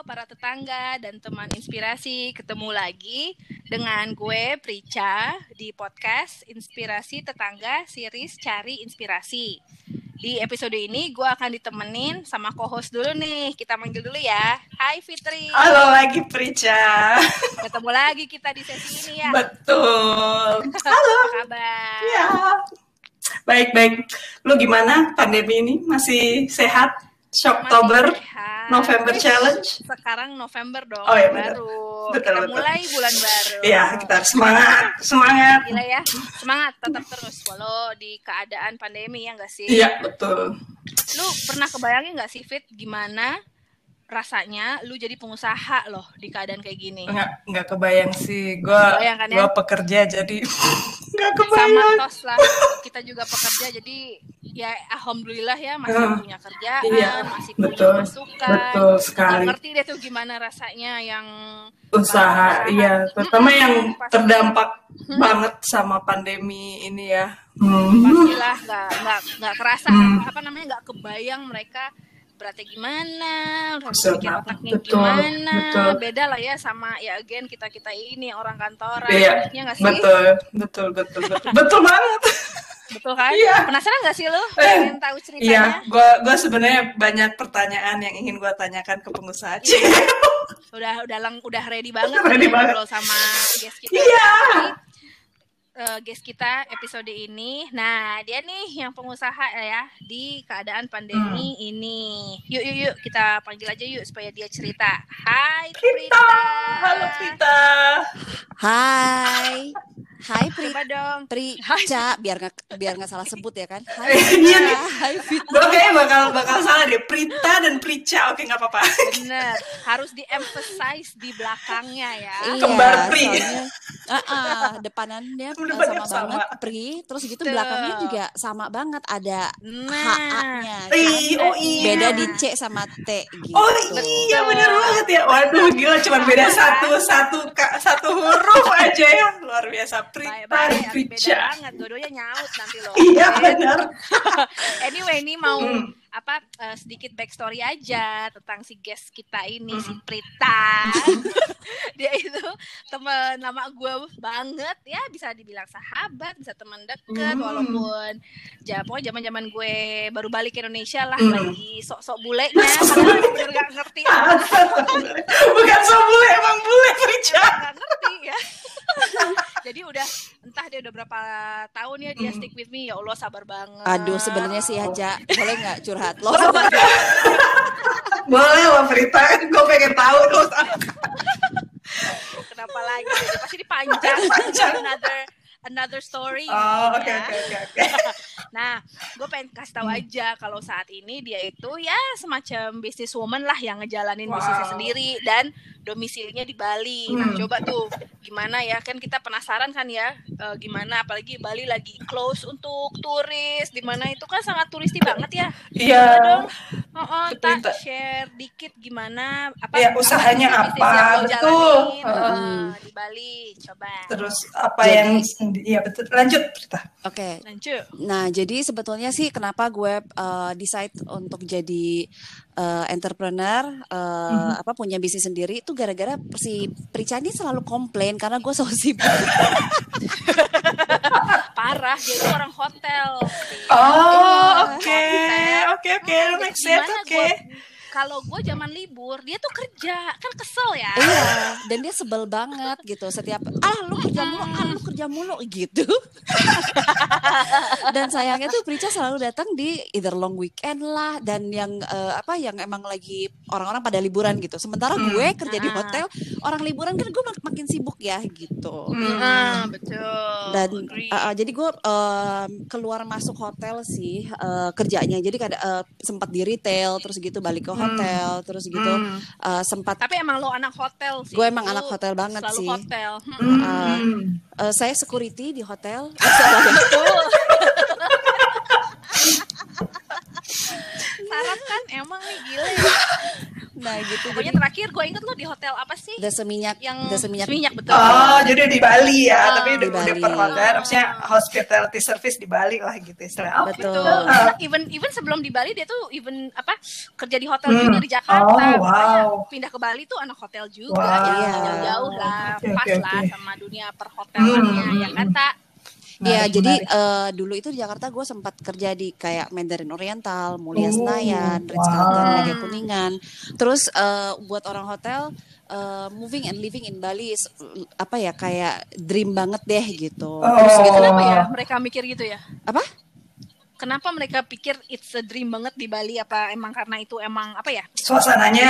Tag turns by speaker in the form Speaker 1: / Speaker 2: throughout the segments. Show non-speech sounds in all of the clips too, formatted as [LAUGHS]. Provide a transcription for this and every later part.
Speaker 1: para tetangga dan teman inspirasi, ketemu lagi dengan gue Prica di podcast Inspirasi Tetangga series Cari Inspirasi. Di episode ini gue akan ditemenin sama co-host dulu nih. Kita manggil dulu ya. Hai Fitri.
Speaker 2: Halo lagi Prica.
Speaker 1: Ketemu lagi kita di sesi ini ya.
Speaker 2: Betul. [LAUGHS] Halo.
Speaker 1: Apa kabar?
Speaker 2: Ya. Baik-baik. Lu gimana pandemi ini? Masih sehat? Shocktober, November Challenge.
Speaker 1: Sekarang November dong,
Speaker 2: oh, iya,
Speaker 1: baru.
Speaker 2: Betul,
Speaker 1: kita
Speaker 2: betul.
Speaker 1: mulai bulan baru.
Speaker 2: Iya, kita harus semangat, semangat.
Speaker 1: Gila ya, semangat tetap terus walau di keadaan pandemi ya nggak sih?
Speaker 2: Iya, betul.
Speaker 1: Lu pernah kebayangin nggak sih Fit gimana rasanya lu jadi pengusaha loh di keadaan kayak gini?
Speaker 2: Nggak, nggak kebayang sih. Gua,
Speaker 1: kan, ya?
Speaker 2: gua pekerja jadi [LAUGHS]
Speaker 1: Sama
Speaker 2: kebayang.
Speaker 1: tos lah, kita juga pekerja jadi ya alhamdulillah ya masih
Speaker 2: Hmm.
Speaker 1: punya kerjaan,
Speaker 2: Iya,
Speaker 1: masih punya
Speaker 2: betul.
Speaker 1: masukan.
Speaker 2: Betul sekali.
Speaker 1: ngerti deh tuh gimana rasanya yang
Speaker 2: Usaha,
Speaker 1: usaha.
Speaker 2: iya. Terutama yang
Speaker 1: pasti.
Speaker 2: terdampak
Speaker 1: Hmm.
Speaker 2: banget sama pandemi ini ya. Hmm.
Speaker 1: pastilah nggak nggak nggak kerasa
Speaker 2: Hmm.
Speaker 1: apa namanya nggak kebayang mereka beratnya gimana, harus bikin otaknya
Speaker 2: Betul,
Speaker 1: gimana,
Speaker 2: betul.
Speaker 1: beda lah ya sama ya again kita kita ini orang kantoran,
Speaker 2: Iya,
Speaker 1: ya nggak sih?
Speaker 2: betul, betul, betul, betul, betul banget.
Speaker 1: Betul kan?
Speaker 2: Iya.
Speaker 1: Penasaran nggak sih lo?
Speaker 2: Eh,
Speaker 1: Pengen tahu
Speaker 2: Iya,
Speaker 1: ceritanya?
Speaker 2: gua gua sebenarnya banyak pertanyaan yang ingin gua tanyakan ke pengusaha. Cie.
Speaker 1: Udah udah lang, udah ready banget
Speaker 2: Ready
Speaker 1: nih
Speaker 2: banget.
Speaker 1: sama guest kita.
Speaker 2: Iya.
Speaker 1: Eh, guest kita episode ini. Nah, dia nih yang pengusaha ya di keadaan pandemi
Speaker 2: Hmm.
Speaker 1: ini. Yuk yuk yuk kita panggil aja yuk supaya dia cerita. Hai
Speaker 2: Prita,
Speaker 1: Prita.
Speaker 2: halo Prita.
Speaker 3: Hai. Hai Pri
Speaker 1: Coba dong.
Speaker 3: Prica, biar nggak biar nggak salah sebut ya kan. Hai. [LAUGHS]
Speaker 2: Iya nih.
Speaker 3: Hai Fit.
Speaker 2: Gua kayaknya bakal bakal salah deh. Prita dan Prica, oke nggak apa-apa.
Speaker 1: Bener, harus di-emphasize di belakangnya ya.
Speaker 3: Iya,
Speaker 2: Kembar Pri.
Speaker 3: soalnya, [LAUGHS] ah, ah, depanannya uh,
Speaker 2: Depannya
Speaker 3: sama,
Speaker 2: sama.
Speaker 3: banget Pri, terus gitu
Speaker 1: Betul.
Speaker 3: belakangnya juga sama banget ada
Speaker 1: Nah,
Speaker 3: HA-nya.
Speaker 2: Ih, oh iya.
Speaker 3: Beda di C sama T gitu.
Speaker 2: Oh iya bener banget ya. Waduh gila cuma beda satu satu satu huruf aja ya. Luar biasa. Prita dan
Speaker 1: Baik-baik, beda banget. Dua-duanya nyaut nanti loh. [LAUGHS]
Speaker 2: Iya benar. [LAUGHS]
Speaker 1: anyway, ini mau
Speaker 2: Hmm.
Speaker 1: apa eh, sedikit backstory aja tentang si guest kita ini si
Speaker 2: Hmm.
Speaker 1: Prita. [LAUGHS] Dia itu teman lama gue banget ya, bisa dibilang sahabat, bisa teman deket
Speaker 2: Hmm.
Speaker 1: walaupun ya pokoknya zaman-zaman gue baru balik ke Indonesia lah
Speaker 2: Hmm.
Speaker 1: lagi sok-sok bulenya padahal bener gak ngerti
Speaker 2: Bukan so bule emang bule Prica.
Speaker 1: nggak ngerti ya. Jadi udah entah dia udah berapa tahun ya dia stick with me ya Allah sabar banget.
Speaker 3: Aduh, sebenarnya sih Haja, boleh nggak curhat lo?
Speaker 2: Boleh lah Prita kan gue pengen tahu tuh.
Speaker 1: Kenapa lagi? Pasti dipanjang, [LAUGHS] panjang another another story.
Speaker 2: Oh oke
Speaker 1: ya.
Speaker 2: oke oke oke. [LAUGHS]
Speaker 1: Nah, gue pengen kasih tahu
Speaker 2: Hmm.
Speaker 1: aja kalau saat ini dia itu ya semacam business woman lah yang ngejalanin
Speaker 2: Wow.
Speaker 1: bisnisnya sendiri dan domisilinya di Bali. Nah,
Speaker 2: Hmm.
Speaker 1: coba tuh gimana ya kan kita penasaran kan ya eh, gimana apalagi Bali lagi close untuk turis di mana itu kan sangat turisti banget ya.
Speaker 2: Iya.
Speaker 1: Coba dong. Oh, oh, tak share dikit gimana apa
Speaker 2: Iya, usahanya apa,
Speaker 1: lo
Speaker 2: betul.
Speaker 1: eh, di Bali. Coba.
Speaker 2: Terus apa
Speaker 3: Jadi-
Speaker 2: yang iya betul. Lanjut Prita.
Speaker 3: Oke,
Speaker 1: Lanjut.
Speaker 3: Nah, jadi sebetulnya sih kenapa gue uh, decide untuk jadi uh, entrepreneur, uh,
Speaker 2: Mhm.
Speaker 3: apa punya bisnis sendiri itu gara-gara si Prica ini selalu komplain karena gue so sibuk. [LAUGHS]
Speaker 1: Parah, dia itu orang hotel.
Speaker 2: Oh
Speaker 3: Iya.
Speaker 2: oke oke oke make sense oke.
Speaker 1: gua- kalau gue zaman libur dia tuh kerja kan kesel ya
Speaker 3: Iya, dan dia sebel banget gitu setiap ah lu kerja mulu, ah lu kerja mulu gitu. dan sayangnya tuh Prica selalu datang di either long weekend lah dan yang eh, apa yang emang lagi orang-orang pada liburan gitu. Sementara
Speaker 2: Hmm.
Speaker 3: gue kerja di
Speaker 1: Ah.
Speaker 3: hotel, orang liburan kan gue mak- makin sibuk ya gitu.
Speaker 2: Hmm.
Speaker 1: Ah, betul
Speaker 3: dan uh, uh, jadi gue um, keluar masuk hotel sih uh, kerjanya jadi kada uh, sempat di retail terus gitu balik ke hotel terus gitu
Speaker 2: Hmm.
Speaker 3: uh, sempat
Speaker 1: tapi emang lo anak hotel sih
Speaker 3: Gue emang anak hotel banget
Speaker 1: selalu
Speaker 3: sih.
Speaker 1: hotel Hmm.
Speaker 2: Hmm.
Speaker 3: uh, saya security di hotel [LAUGHS]
Speaker 1: Betul. [LAUGHS] Sarap kan emang nih gila ya.
Speaker 3: Nah gitu
Speaker 1: Pokoknya
Speaker 3: jadi
Speaker 1: terakhir gue inget lo di hotel apa sih?
Speaker 3: udah seminyak
Speaker 1: Yang
Speaker 3: udah seminyak
Speaker 1: seminyak betul.
Speaker 2: Oh, jadi di Bali ya,
Speaker 1: Ah,
Speaker 2: tapi
Speaker 3: di
Speaker 2: udah udah
Speaker 3: Bali.
Speaker 2: per hotel, maksudnya hospitality service di Bali lah gitu istilahnya. Oh,
Speaker 3: Betul.
Speaker 2: gitu.
Speaker 1: Betul. Even even sebelum di Bali dia tuh even apa kerja di hotel
Speaker 2: Hmm.
Speaker 1: juga di Jakarta.
Speaker 2: Oh,
Speaker 1: Makanya
Speaker 2: wow.
Speaker 1: pindah ke Bali tuh anak hotel juga.
Speaker 2: Wow.
Speaker 1: Jadi
Speaker 3: Iya.
Speaker 1: jauh-jauh lah,
Speaker 2: Oke,
Speaker 1: pas
Speaker 2: oke,
Speaker 1: lah
Speaker 2: oke.
Speaker 1: sama dunia perhotelannya
Speaker 2: Hmm.
Speaker 1: ya tak?
Speaker 3: Iya,
Speaker 2: Menarik,
Speaker 3: jadi
Speaker 2: menarik.
Speaker 3: eh, dulu itu di Jakarta gue sempat kerja di kayak Mandarin Oriental, Mulia
Speaker 2: Oh,
Speaker 3: Senayan, Ritz
Speaker 2: wow.
Speaker 3: Carlton, Mega Kuningan. Terus eh, buat orang hotel eh, moving and living in Bali is, apa ya kayak dream banget deh gitu. Terus
Speaker 2: Oh.
Speaker 3: gitu
Speaker 1: Kenapa ya mereka mikir gitu ya?
Speaker 3: apa?
Speaker 1: Kenapa mereka pikir it's a dream banget di Bali? Apa emang karena itu emang apa ya?
Speaker 2: Suasananya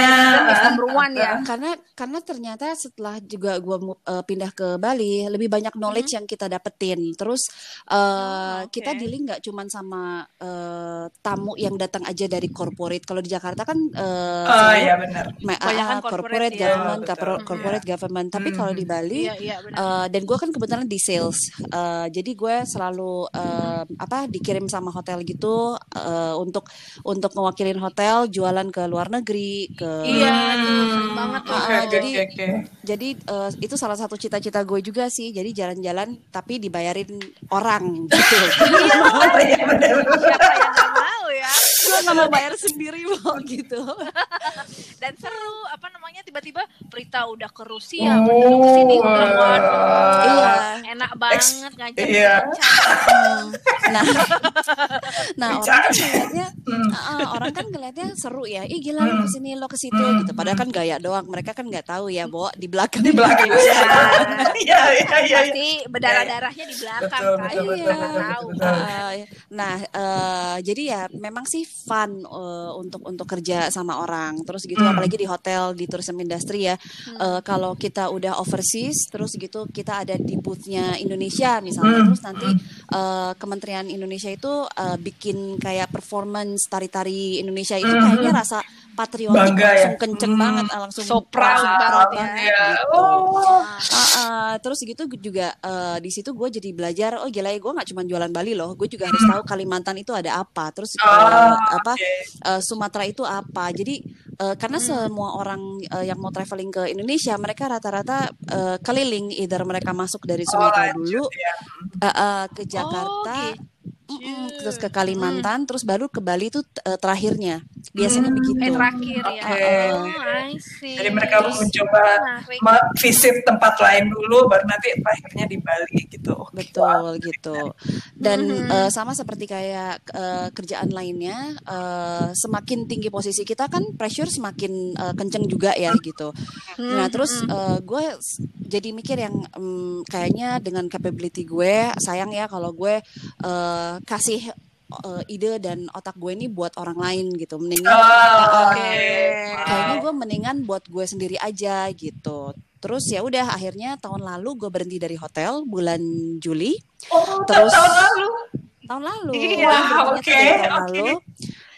Speaker 1: Is number one ya.
Speaker 3: Karena karena ternyata setelah juga gue pindah ke Bali lebih banyak knowledge yang kita dapetin. Terus eh,
Speaker 1: Oh, oke.
Speaker 3: kita dealing nggak cuman sama eh, tamu yang datang aja dari corporate. Kalau di Jakarta kan eh,
Speaker 2: Oh iya benar.
Speaker 3: Ah,
Speaker 1: corporate
Speaker 3: corporate,
Speaker 1: ya.
Speaker 3: government,
Speaker 2: Betul.
Speaker 3: corporate, corporate government. Tapi kalau di Bali,
Speaker 1: Iya, iya benar.
Speaker 3: eh, dan gue kan kebetulan di sales, Eh, jadi gue selalu eh, apa dikirim sama hotel gitu eh, untuk untuk mewakilin hotel, jualan ke luar negeri, ke
Speaker 1: Iya, sering banget
Speaker 3: Ah,
Speaker 2: oke
Speaker 3: jadi-
Speaker 2: oke.
Speaker 3: jadi eh, itu salah satu cita-cita gue juga sih. Jadi jalan-jalan tapi dibayarin orang gitu. [LAUGHS]
Speaker 2: Iya benar.
Speaker 1: Siapa yang mau ya?
Speaker 3: gue nggak mau bayar sendiri kok gitu.
Speaker 1: Dan seru, apa namanya tiba-tiba Prita udah ke Rusia, Prita udah ke sini
Speaker 2: Oh,
Speaker 1: udah waduh.
Speaker 3: Iya.
Speaker 1: Enak banget ngajak
Speaker 2: iya.
Speaker 3: Hmm. Nah, [LAUGHS] nah orang kan ngeliatnya,
Speaker 2: Hmm.
Speaker 3: ah, orang kan ngeliatnya seru ya. Ih gila lo ke sini lo ke situ
Speaker 2: Hmm.
Speaker 3: gitu. Padahal kan gaya doang. Mereka kan nggak tahu ya, Bo, di belakang.
Speaker 2: Di belakang. [LAUGHS] Iya iya iya. iya.
Speaker 1: Pasti berdarah-darahnya di belakang
Speaker 2: Betul,
Speaker 1: kan.
Speaker 2: betul,
Speaker 3: betul,
Speaker 1: Kita
Speaker 3: betul,
Speaker 1: tahu.
Speaker 2: betul.
Speaker 3: Ah, nah, eh, jadi ya memang sih fun eh, untuk untuk kerja sama orang. Terus gitu,
Speaker 2: Hmm.
Speaker 3: apalagi di hotel, di tourism industry ya. Eh, kalau kita udah overseas, terus gitu kita ada di boothnya Indonesia misalnya,
Speaker 2: Hmm.
Speaker 3: terus nanti eh, Kementerian Indonesia itu eh, bikin kayak performance tari-tari Indonesia itu
Speaker 2: Hmm.
Speaker 3: kayaknya rasa patriotik
Speaker 2: Bangga ya.
Speaker 3: langsung kenceng
Speaker 2: Hmm.
Speaker 3: banget, ah, langsung
Speaker 1: So proud
Speaker 3: langsung
Speaker 1: ya.
Speaker 2: Iya.
Speaker 3: gitu.
Speaker 2: Oh.
Speaker 3: Ah, ah, terus gitu juga eh, di situ gue jadi belajar oh gila ya gue nggak cuma jualan Bali loh gue juga harus tahu Kalimantan itu ada apa terus eh,
Speaker 2: Ah,
Speaker 3: apa eh, Sumatera itu apa jadi eh, karena semua orang eh, yang mau traveling ke Indonesia mereka rata-rata eh, keliling either mereka masuk dari
Speaker 2: Oh,
Speaker 3: Sumatera
Speaker 2: lanjut,
Speaker 3: dulu
Speaker 2: ya.
Speaker 3: eh, eh, ke Jakarta
Speaker 1: gitu.
Speaker 3: Mm-mm, terus ke Kalimantan terus baru ke Bali itu eh, terakhirnya biasanya begitu
Speaker 1: Eh terakhir ya.
Speaker 2: Oke.
Speaker 1: Oh, I see.
Speaker 2: Jadi mereka
Speaker 1: Terus
Speaker 2: mencoba me- visit tempat lain dulu, baru nanti akhirnya di Bali gitu.
Speaker 3: Betul gitu. Dan
Speaker 1: Mhm.
Speaker 3: eh, sama seperti kayak eh, kerjaan lainnya, eh, semakin tinggi posisi kita kan pressure semakin eh, kenceng juga ya gitu. Nah terus gue jadi mikir yang em, kayaknya dengan capability gue, sayang ya kalau gue eh, kasih eh, ide dan otak gue ini buat orang lain gitu. Mendingan
Speaker 2: Oh, oke.
Speaker 3: kayaknya
Speaker 2: Wow.
Speaker 3: gue mendingan buat gue sendiri aja gitu. Terus ya udah akhirnya tahun lalu gue berhenti dari hotel bulan Juli
Speaker 2: Oh,
Speaker 3: Terus-
Speaker 2: tahun lalu.
Speaker 3: tahun lalu.
Speaker 1: Iya,
Speaker 2: oke,
Speaker 3: tahun
Speaker 2: oke.
Speaker 3: lalu.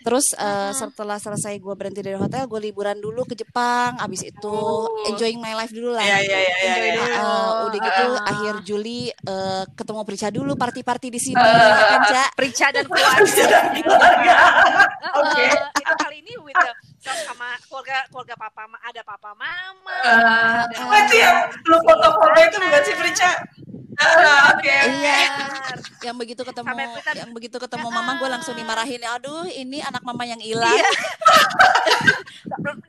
Speaker 3: Terus eh, setelah selesai gue berhenti dari hotel, gue liburan dulu ke Jepang. Abis itu
Speaker 2: Oh.
Speaker 3: enjoying my life dulu lah.
Speaker 2: Iya, iya, iya, iya, iya.
Speaker 1: dulu.
Speaker 3: Eh, udah gitu
Speaker 1: Ah.
Speaker 3: akhir Juli eh, ketemu Prica dulu party-party di sini ya kan Ca?
Speaker 1: Prica dan keluarga.
Speaker 2: Sudah keluarga. [LAUGHS] Oke.
Speaker 1: Eh, itu kali ini with the sama keluarga keluarga papa ada papa mama.
Speaker 2: Eh,
Speaker 1: ada-
Speaker 2: oh, itu yang lu foto-foto itu bukan sih Prica? Ah, Oke.
Speaker 3: Iya.
Speaker 1: Benar.
Speaker 3: Yang begitu ketemu
Speaker 1: Sampai Prita-
Speaker 3: yang begitu ketemu mama gue langsung dimarahin. Aduh, ini anak mama yang hilang.
Speaker 1: Iya. [LAUGHS]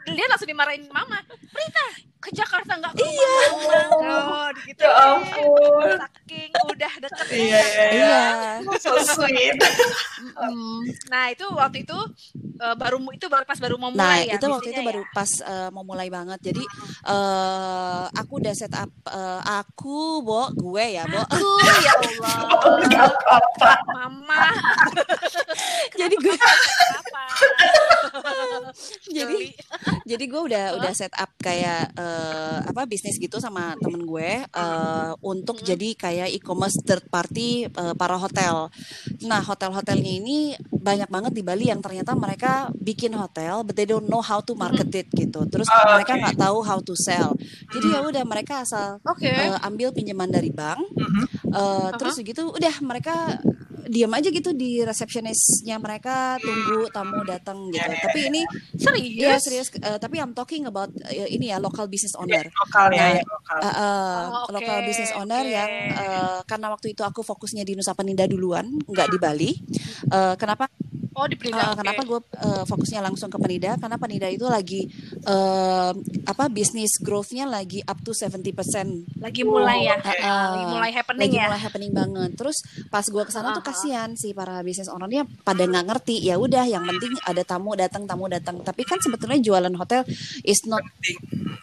Speaker 1: Dia langsung dimarahin mama. Prita ke Jakarta nggak ke
Speaker 3: Iya.
Speaker 1: mama. [LAUGHS] Oh, gitu.
Speaker 2: Ya ampun.
Speaker 1: Saking udah deket.
Speaker 2: Iya, iya, iya.
Speaker 3: Iya.
Speaker 2: So sweet.
Speaker 1: Nah itu waktu itu eh, baru itu baru pas baru mau
Speaker 3: Nah,
Speaker 1: mulai ya.
Speaker 3: itu waktu itu
Speaker 1: bisnisnya
Speaker 3: baru pas eh, mau mulai banget. Jadi eh aku udah set up eh, aku, Bo, gue ya, Bo.
Speaker 1: ya. Aku ya [LAUGHS] Allah. Mama. [LAUGHS]
Speaker 3: jadi gue
Speaker 1: Apa? [LAUGHS]
Speaker 3: jadi jadi gue udah udah set up kayak eh, apa bisnis gitu sama temen gue eh, untuk jadi kayak e-commerce third party eh, para hotel. Nah hotel-hotelnya ini banyak banget di Bali yang ternyata mereka bikin hotel, but they don't know how to market it gitu. Terus
Speaker 2: Oh,
Speaker 3: mereka nggak tahu how to sell. Jadi ya udah mereka asal
Speaker 1: Oke.
Speaker 3: eh, ambil pinjaman dari bank,
Speaker 2: Mhm.
Speaker 3: eh, terus gitu udah mereka diam aja gitu di resepsionisnya mereka tunggu tamu datang gitu. Tapi ini
Speaker 1: Serius?
Speaker 3: Iya serius. Eh, tapi I'm talking about eh, ini ya local business owner.
Speaker 2: lokal ya,
Speaker 3: Nah,
Speaker 2: ya, lokal.
Speaker 3: Uh, uh,
Speaker 1: Oh, oke,
Speaker 3: local business owner
Speaker 1: oke.
Speaker 3: yang uh, karena waktu itu aku fokusnya di Nusa Penida duluan, nggak di Bali. Uh, kenapa?
Speaker 1: Oh, di
Speaker 3: uh,
Speaker 1: Penindah. oke.
Speaker 3: Kenapa gue uh, fokusnya langsung ke Penida? Karena Penida itu lagi uh, apa bisnis growth-nya lagi up to 70%
Speaker 1: lagi mulai ya?
Speaker 2: Oke.
Speaker 1: lagi mulai happening
Speaker 3: lagi
Speaker 1: ya?
Speaker 3: mulai happening banget. Terus pas gua ke sana tuh
Speaker 1: Aha.
Speaker 3: kasihan sih para bisnis ownernya pada nggak ngerti. Ya udah, yang penting ada tamu datang, tamu datang. Tapi kan sebetulnya jualan hotel is not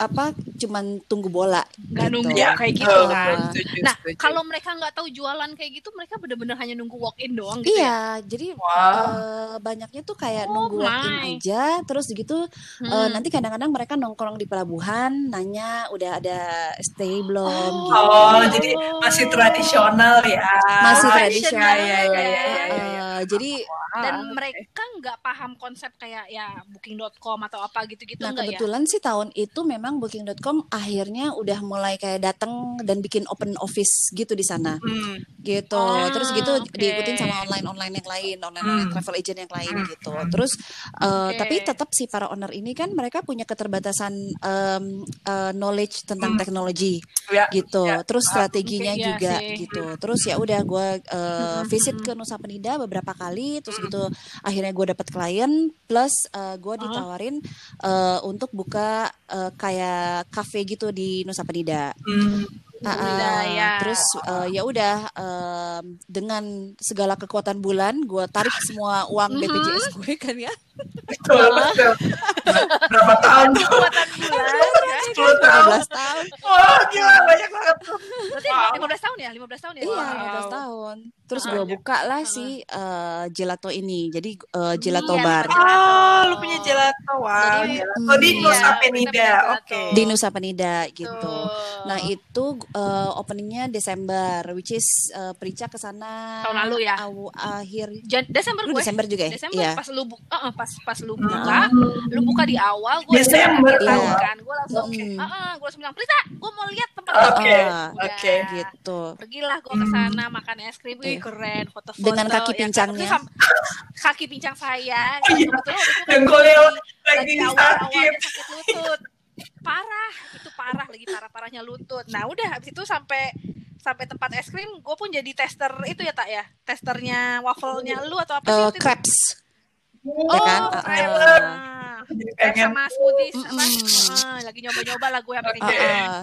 Speaker 3: apa, cuman tunggu bola.
Speaker 1: Nggak
Speaker 3: gitu.
Speaker 1: nunggu
Speaker 2: Ya,
Speaker 1: kayak gitu
Speaker 2: betul,
Speaker 1: kan.
Speaker 2: betul,
Speaker 1: Nah, kalau mereka nggak tahu jualan kayak gitu, mereka bener-bener hanya nunggu walk in doang gitu ya?
Speaker 3: Iya, jadi
Speaker 2: Wow.
Speaker 3: eh, banyaknya tuh kayak
Speaker 1: Oh
Speaker 3: nunggu walk in aja, terus gitu. eh,
Speaker 1: Hmm.
Speaker 3: nanti kadang-kadang mereka nongkrong di pelabuhan, nanya udah ada stay belum
Speaker 1: Oh.
Speaker 3: gitu.
Speaker 2: Oh, jadi masih tradisional ya.
Speaker 3: Masih tradisional.
Speaker 2: iya, iya, iya, iya.
Speaker 3: Eh, jadi
Speaker 1: Dan mereka nggak paham konsep kayak ya booking.com atau apa gitu-gitu
Speaker 3: Nah
Speaker 1: enggak ya?
Speaker 3: kebetulan sih tahun itu memang Booking.com akhirnya udah mulai kayak datang dan bikin open office gitu di sana
Speaker 2: Hmm.
Speaker 3: gitu.
Speaker 1: Oh,
Speaker 3: Terus gitu
Speaker 1: oke.
Speaker 3: diikutin sama online online yang lain, online online
Speaker 2: Hmm.
Speaker 3: travel agent yang lain
Speaker 2: Hmm.
Speaker 3: gitu. Terus eh,
Speaker 1: Oke.
Speaker 3: tapi tetap sih para owner ini kan mereka punya keterbatasan em, eh, knowledge tentang
Speaker 2: Hmm.
Speaker 3: teknologi
Speaker 2: Ya,
Speaker 3: gitu.
Speaker 2: ya.
Speaker 3: Terus strateginya
Speaker 1: Oke, iya
Speaker 3: juga
Speaker 1: sih.
Speaker 3: gitu. Terus ya udah gue
Speaker 1: Hmm,
Speaker 3: visit ke Nusa Penida beberapa kali. Terus gitu akhirnya gue dapet klien. Plus gue ditawarin eh, untuk buka eh, kayak cafe gitu di Nusa Penida.
Speaker 2: Hmm.
Speaker 3: Ah.
Speaker 1: ya.
Speaker 3: Terus eh, ya udah em, dengan segala kekuatan bulan gue tarik semua uang
Speaker 1: Mhm.
Speaker 3: BPJS gue kan ya.
Speaker 2: Betul. Berapa tahun tuh?
Speaker 1: Kekuatan bulan ya.
Speaker 2: 10 tahun.
Speaker 3: 15 tahun.
Speaker 2: Oh, gila banyak banget tuh.
Speaker 1: Berarti
Speaker 2: Wow.
Speaker 1: 15 tahun ya? 15 tahun ya?
Speaker 3: Iya,
Speaker 2: Wow.
Speaker 3: 15 tahun. Terus
Speaker 1: Ah,
Speaker 3: gue buka lah si eh, gelato ini. Jadi eh, gelato
Speaker 1: Iya,
Speaker 3: bar.
Speaker 2: Oh, lu punya gelato. Wow,
Speaker 1: Jadi,
Speaker 2: gelato di
Speaker 3: iya,
Speaker 2: Nusa
Speaker 1: kita
Speaker 2: Penida. Oke.
Speaker 3: di Nusa Penida gitu.
Speaker 1: Tuh.
Speaker 3: Nah itu eh, openingnya Desember, which is Prica ke sana
Speaker 1: Tahun lalu ya?
Speaker 3: aw- akhir
Speaker 1: Jan- Desember gue.
Speaker 3: Desember juga ya?
Speaker 1: Desember
Speaker 3: Iya.
Speaker 1: pas lu bu- uh, uh, pas pas lu
Speaker 2: Hmm.
Speaker 1: buka, lu buka di awal gue
Speaker 2: Desember,
Speaker 3: iya.
Speaker 1: kan. Gue langsung
Speaker 3: Oke.
Speaker 1: uh, uh, gue langsung bilang, "Prita, gue mau lihat tempat
Speaker 2: Oke,
Speaker 1: Udah.
Speaker 2: oke.
Speaker 3: gitu.
Speaker 1: Pergilah gue ke sana makan es krim, wih
Speaker 3: Iya.
Speaker 1: keren, foto-foto.
Speaker 3: Dengan kaki
Speaker 1: ya kan.
Speaker 3: pincangnya.
Speaker 1: Sam- kaki pincang saya.
Speaker 2: Oh, [LAUGHS] iya.
Speaker 1: Itu kan
Speaker 2: Dengkulnya
Speaker 1: lagi-
Speaker 2: sakit.
Speaker 1: sakit lutut. Parah, itu parah lagi parah-parahnya lutut. Nah udah habis itu sampai sampai tempat es krim, gue pun jadi tester itu ya tak ya, testernya wafelnya lu atau apa sih? Itu?
Speaker 3: crepes.
Speaker 1: Oh,
Speaker 3: ya kan?
Speaker 1: Crepes
Speaker 2: pengen.
Speaker 1: sama smoothies apa?
Speaker 3: Mm-mm.
Speaker 1: Ah, lagi nyoba-nyoba lah gue
Speaker 3: Ah,
Speaker 1: tiga.
Speaker 3: ah.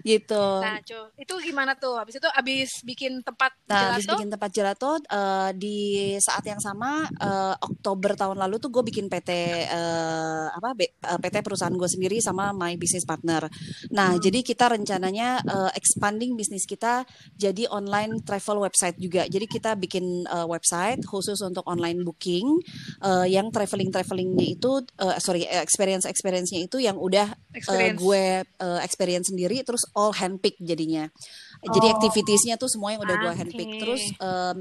Speaker 3: gitu.
Speaker 1: Nah, cu, itu gimana tuh? Habis itu habis bikin tempat
Speaker 3: Nah, habis
Speaker 1: gelato?
Speaker 3: bikin tempat gelato eh, di saat yang sama eh, Oktober tahun lalu tuh gue bikin PT eh, apa B- eh, PT perusahaan gue sendiri sama my business partner. Nah,
Speaker 1: Hmm.
Speaker 3: jadi kita rencananya eh, expanding bisnis kita jadi online travel website juga. Jadi kita bikin eh, website khusus untuk online booking eh, yang traveling travelingnya itu eh, sorry experience experience-nya itu yang udah eh,
Speaker 1: Experience.
Speaker 3: gue eh, experience sendiri terus all handpick jadinya. Jadi
Speaker 2: Oh.
Speaker 3: activitiesnya tuh semua yang udah gue
Speaker 1: Oke.
Speaker 3: handpick. Terus em,